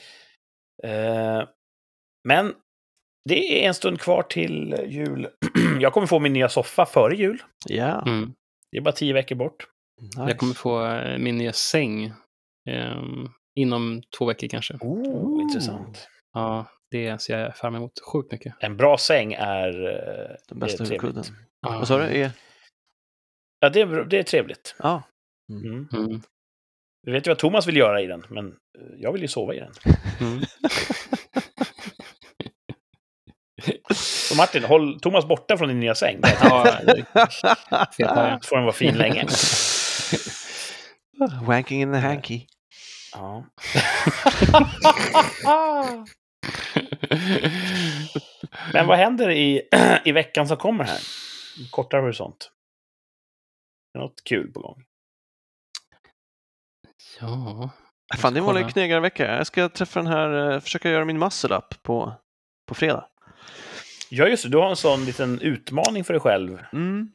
Eh, men det är en stund kvar till jul. [clears throat] Jag kommer få min nya soffa före jul. Ja, Mm. Det är bara tio veckor bort. nice. Jag kommer få eh, min nya säng ehm, inom två veckor kanske. Oh, intressant. Ja, det ser jag fram emot sjukt mycket. En bra säng är, eh, Den bästa huvudkudden. Ja. Vad sa du? Är... Ja, det är, det är trevligt. Ja. Mm. Mm. Vi vet ju vad Thomas vill göra i den, men eh, jag vill ju sova i den. [laughs] [laughs] Så Martin, håll Thomas borta från din nya säng. Ja, får den [laughs] vara fin länge. [laughs] Wanking in the hanky. Ja. [laughs] Men vad händer i, [clears throat] i veckan som kommer här? Kortare horisont. Något kul på gång. ja. Fan, det var en knegarvecka. Jag ska träffa den här, eh, försöka göra min muscle up på, på fredag. Ja, just det. Du har en sån liten utmaning för dig själv. Mm.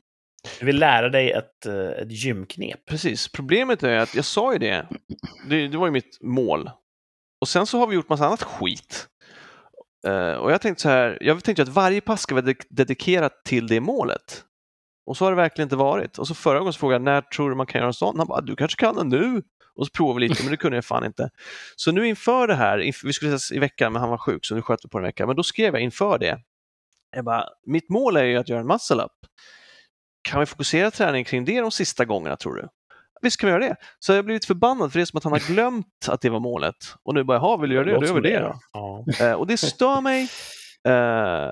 Du vill lära dig ett, eh, ett gymknep. Precis, problemet är att jag sa ju det. det, det var ju mitt mål. Och sen så har vi gjort massa annat skit. Eh, och jag tänkte så här, jag tänkte att varje pass ska vara ded- dedikerat till det målet. Och så har det verkligen inte varit. Och så förra gången så frågade jag när tror du man kan göra en sån? Han bara, du kanske kan den nu? Och så provade vi lite, men det kunde jag fan inte. Så nu inför det här, vi skulle ses i veckan, men han var sjuk så nu sköt vi på en vecka. Men då skrev jag inför det. Jag bara, mitt mål är ju att göra en muscle up. Kan vi fokusera träning kring det de sista gångerna tror du? Visst kan vi göra det. Så jag har blivit förbannad för det är som att han har glömt att det var målet. Och nu bara, jaha, vill du göra det? Då gör vi det då. Ja. Eh, och det stör mig. Eh,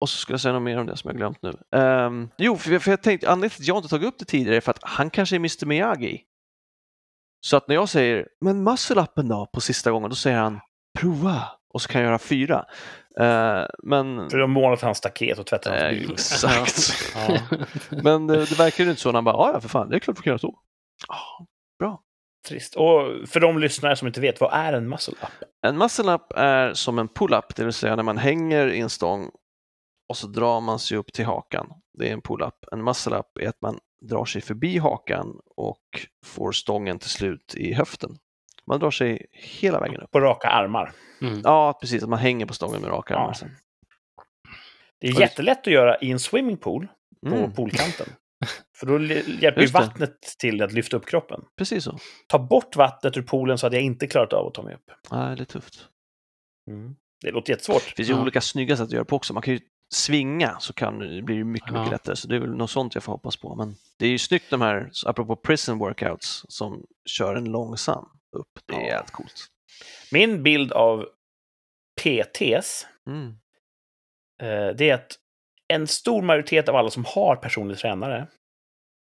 och så skulle jag säga något mer om det som jag glömt nu. Ehm, jo, för jag, för jag tänkte, anledningen till att jag inte tagit upp det tidigare är för att han kanske är Mr Miyagi. Så att när jag säger, men muscle-upen då, på sista gången, då säger han prova och så kan jag göra fyra. Eh, men... För de målat hans staket och tvättat hans bil. exakt. Ja. [laughs] Men det, det verkar ju inte så när han bara, "Ja, ja för fan, det är klart vi kan göra så. Ja, Trist. Och för de lyssnare som inte vet, vad är en muscle up? En muscle-up är som en pull-up, det vill säga när man hänger i en stång och så drar man sig upp till hakan. Det är en pull-up. En muscle-up är att man drar sig förbi hakan och får stången till slut i höften. Man drar sig hela vägen upp. På raka armar. Mm. Ja, precis, att man hänger på stången med raka Ja. armar. sen. Det är jättelätt att göra i en swimmingpool på Mm, poolkanten. För då hjälper ju vattnet till att lyfta upp kroppen. precis så. Ta bort vattnet ur poolen så hade jag inte klarat av att ta mig upp. Nej, det är tufft. Det låter jättesvårt. Det finns ju Ja. olika snygga sätt att göra på också. Man kan ju svinga så kan det blir det mycket, mycket Ja. lättare. Så det är väl något sånt jag får hoppas på. Men det är ju snyggt de här, apropå prison workouts, som kör en långsam upp. Det är Ja. coolt. Min bild av PTs, Mm. eh, det är att en stor majoritet av alla som har personlig tränare,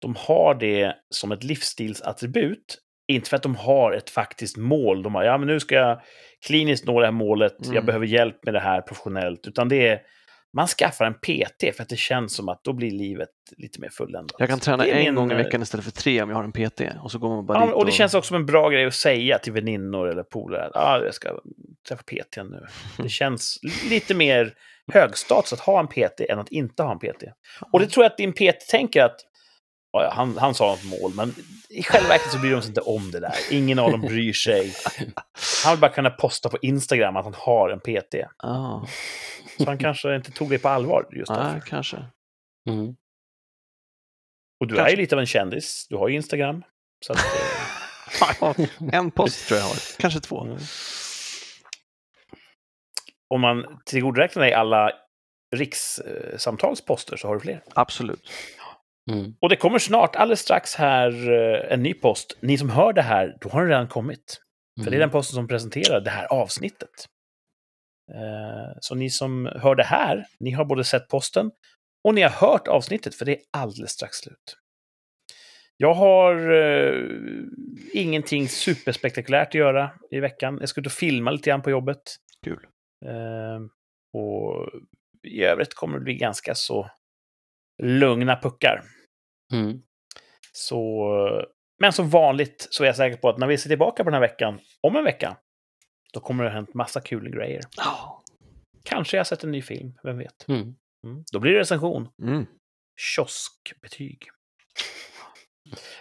de har det som ett livsstilsattribut. Inte för att de har ett faktiskt mål. De har, ja men nu ska jag kliniskt nå det här målet, jag Mm. behöver hjälp med det här professionellt. Utan det är, man skaffar en PT för att det känns som att då blir livet lite mer fulländat. Jag kan träna en min, gång i eh, veckan istället för tre om jag har en PT. Och så går man bara Ja, dit och det känns också som en bra grej att säga till väninnor eller polare. ah, jag ska träffa PT nu. Det [laughs] känns lite mer högstatus att ha en PT än att inte ha en PT. Och det tror jag att din PT tänker att ja, han, han sa något mål, men i själva verket så bryr de sig inte om det där. Ingen av dem bryr sig. [laughs] Han vill bara kunna posta på Instagram att han har en PT. Ja, Så han kanske inte tog det på allvar just nej, därför. kanske. Mm. Och du är kanske. ju lite av en kändis. Du har ju Instagram. Så att, eh, [laughs] en post tror jag har, kanske två. Mm. om man tillgodoräknar dig alla rikssamtalsposter så har du fler. Absolut. Mm. Och det kommer snart, alldeles strax här, eh, en ny post. Ni som hör det här, då har den redan kommit. För det är den posten som presenterar det här avsnittet. Eh, Så ni som hör det här, ni har både sett posten och ni har hört avsnittet, för det är alldeles strax slut. Jag har eh, ingenting superspektakulärt att göra i veckan. Jag ska ut och filma lite grann på jobbet. Kul. Eh, och i övrigt kommer det bli ganska så lugna puckar. Mm. Så, men som vanligt så är jag säker på att när vi ser tillbaka på den här veckan, om en vecka, då kommer det ha hänt massa kul grejer. Ja. Kanske jag har sett en ny film, vem vet? Mm. Mm. Då blir det recension. Mm. Kioskbetyg.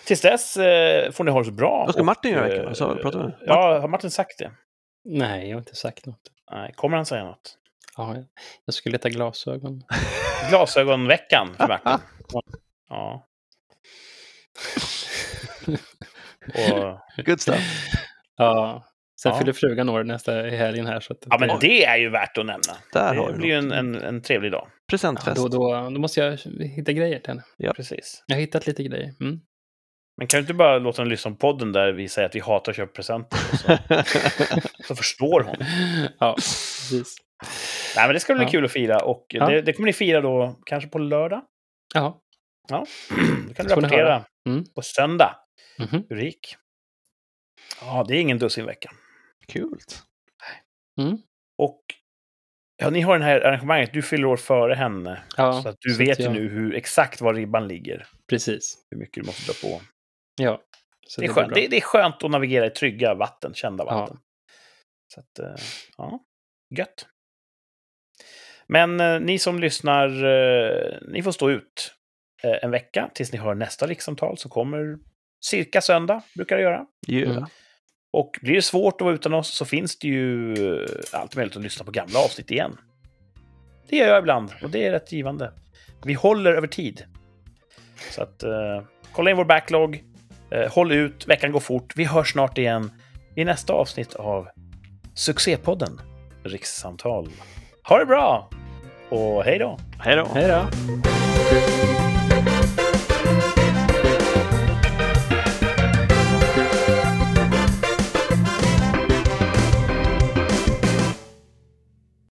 Tills dess eh, får ni ha det så bra. Vad ska och, Martin göra i eh, veckan? Så, pratar vi? Ja, har Martin sagt det? Nej, jag har inte sagt något. Nej, kommer han säga något? Ja, jag skulle leta glasögon. [laughs] Glasögonveckan för Martin. [laughs] Ja. [laughs] Och, Good stuff. Ja. Sen Ja. fyller frugan år nästa helgen här. Så att ja, men det är ju värt att nämna. Där Det blir ju en, en, en trevlig dag. Presentfest. då, då, då måste jag hitta grejer till henne. Precis. Jag har hittat lite grejer. Mm. Men kan du inte bara låta henne lyssna på podden där vi säger att vi hatar att köpa presenter? Så, [laughs] så förstår hon. [laughs] Ja, precis. Nej, men det ska bli Ja. kul att fira. Och Ja. det, det kommer ni fira då kanske på lördag. Ja. Ja, [clears throat] då kan du rapportera Mm. på söndag Mhm. hur det gick. Ja, det är ingen dussinvecka. Kul. Mm. Och ja, ni har det här arrangemanget. Du fyller år före henne. Ja, så att du så vet ju jag- nu hur, exakt var ribban ligger. Precis. Hur mycket du måste dra på. Ja. Så Det är, skönt. Det, det är skönt att navigera i trygga vatten, kända Ja. vatten. Så att, eh, ja, gött. Men eh, ni som lyssnar, eh, ni får stå ut eh, en vecka tills ni hör nästa rikssamtal som kommer cirka söndag, brukar det göra. Yeah. Mm. Och blir det svårt att vara utan oss så finns det ju eh, allt möjligt att lyssna på gamla avsnitt igen. Det gör jag ibland och det är rätt givande. vi håller över tid. Så att eh, kolla in vår backlog. Eh, håll ut, veckan går fort. Vi hörs snart igen i nästa avsnitt av succépodden Rikssamtal. Ha det bra! Och hej då! Hej då! Hej då!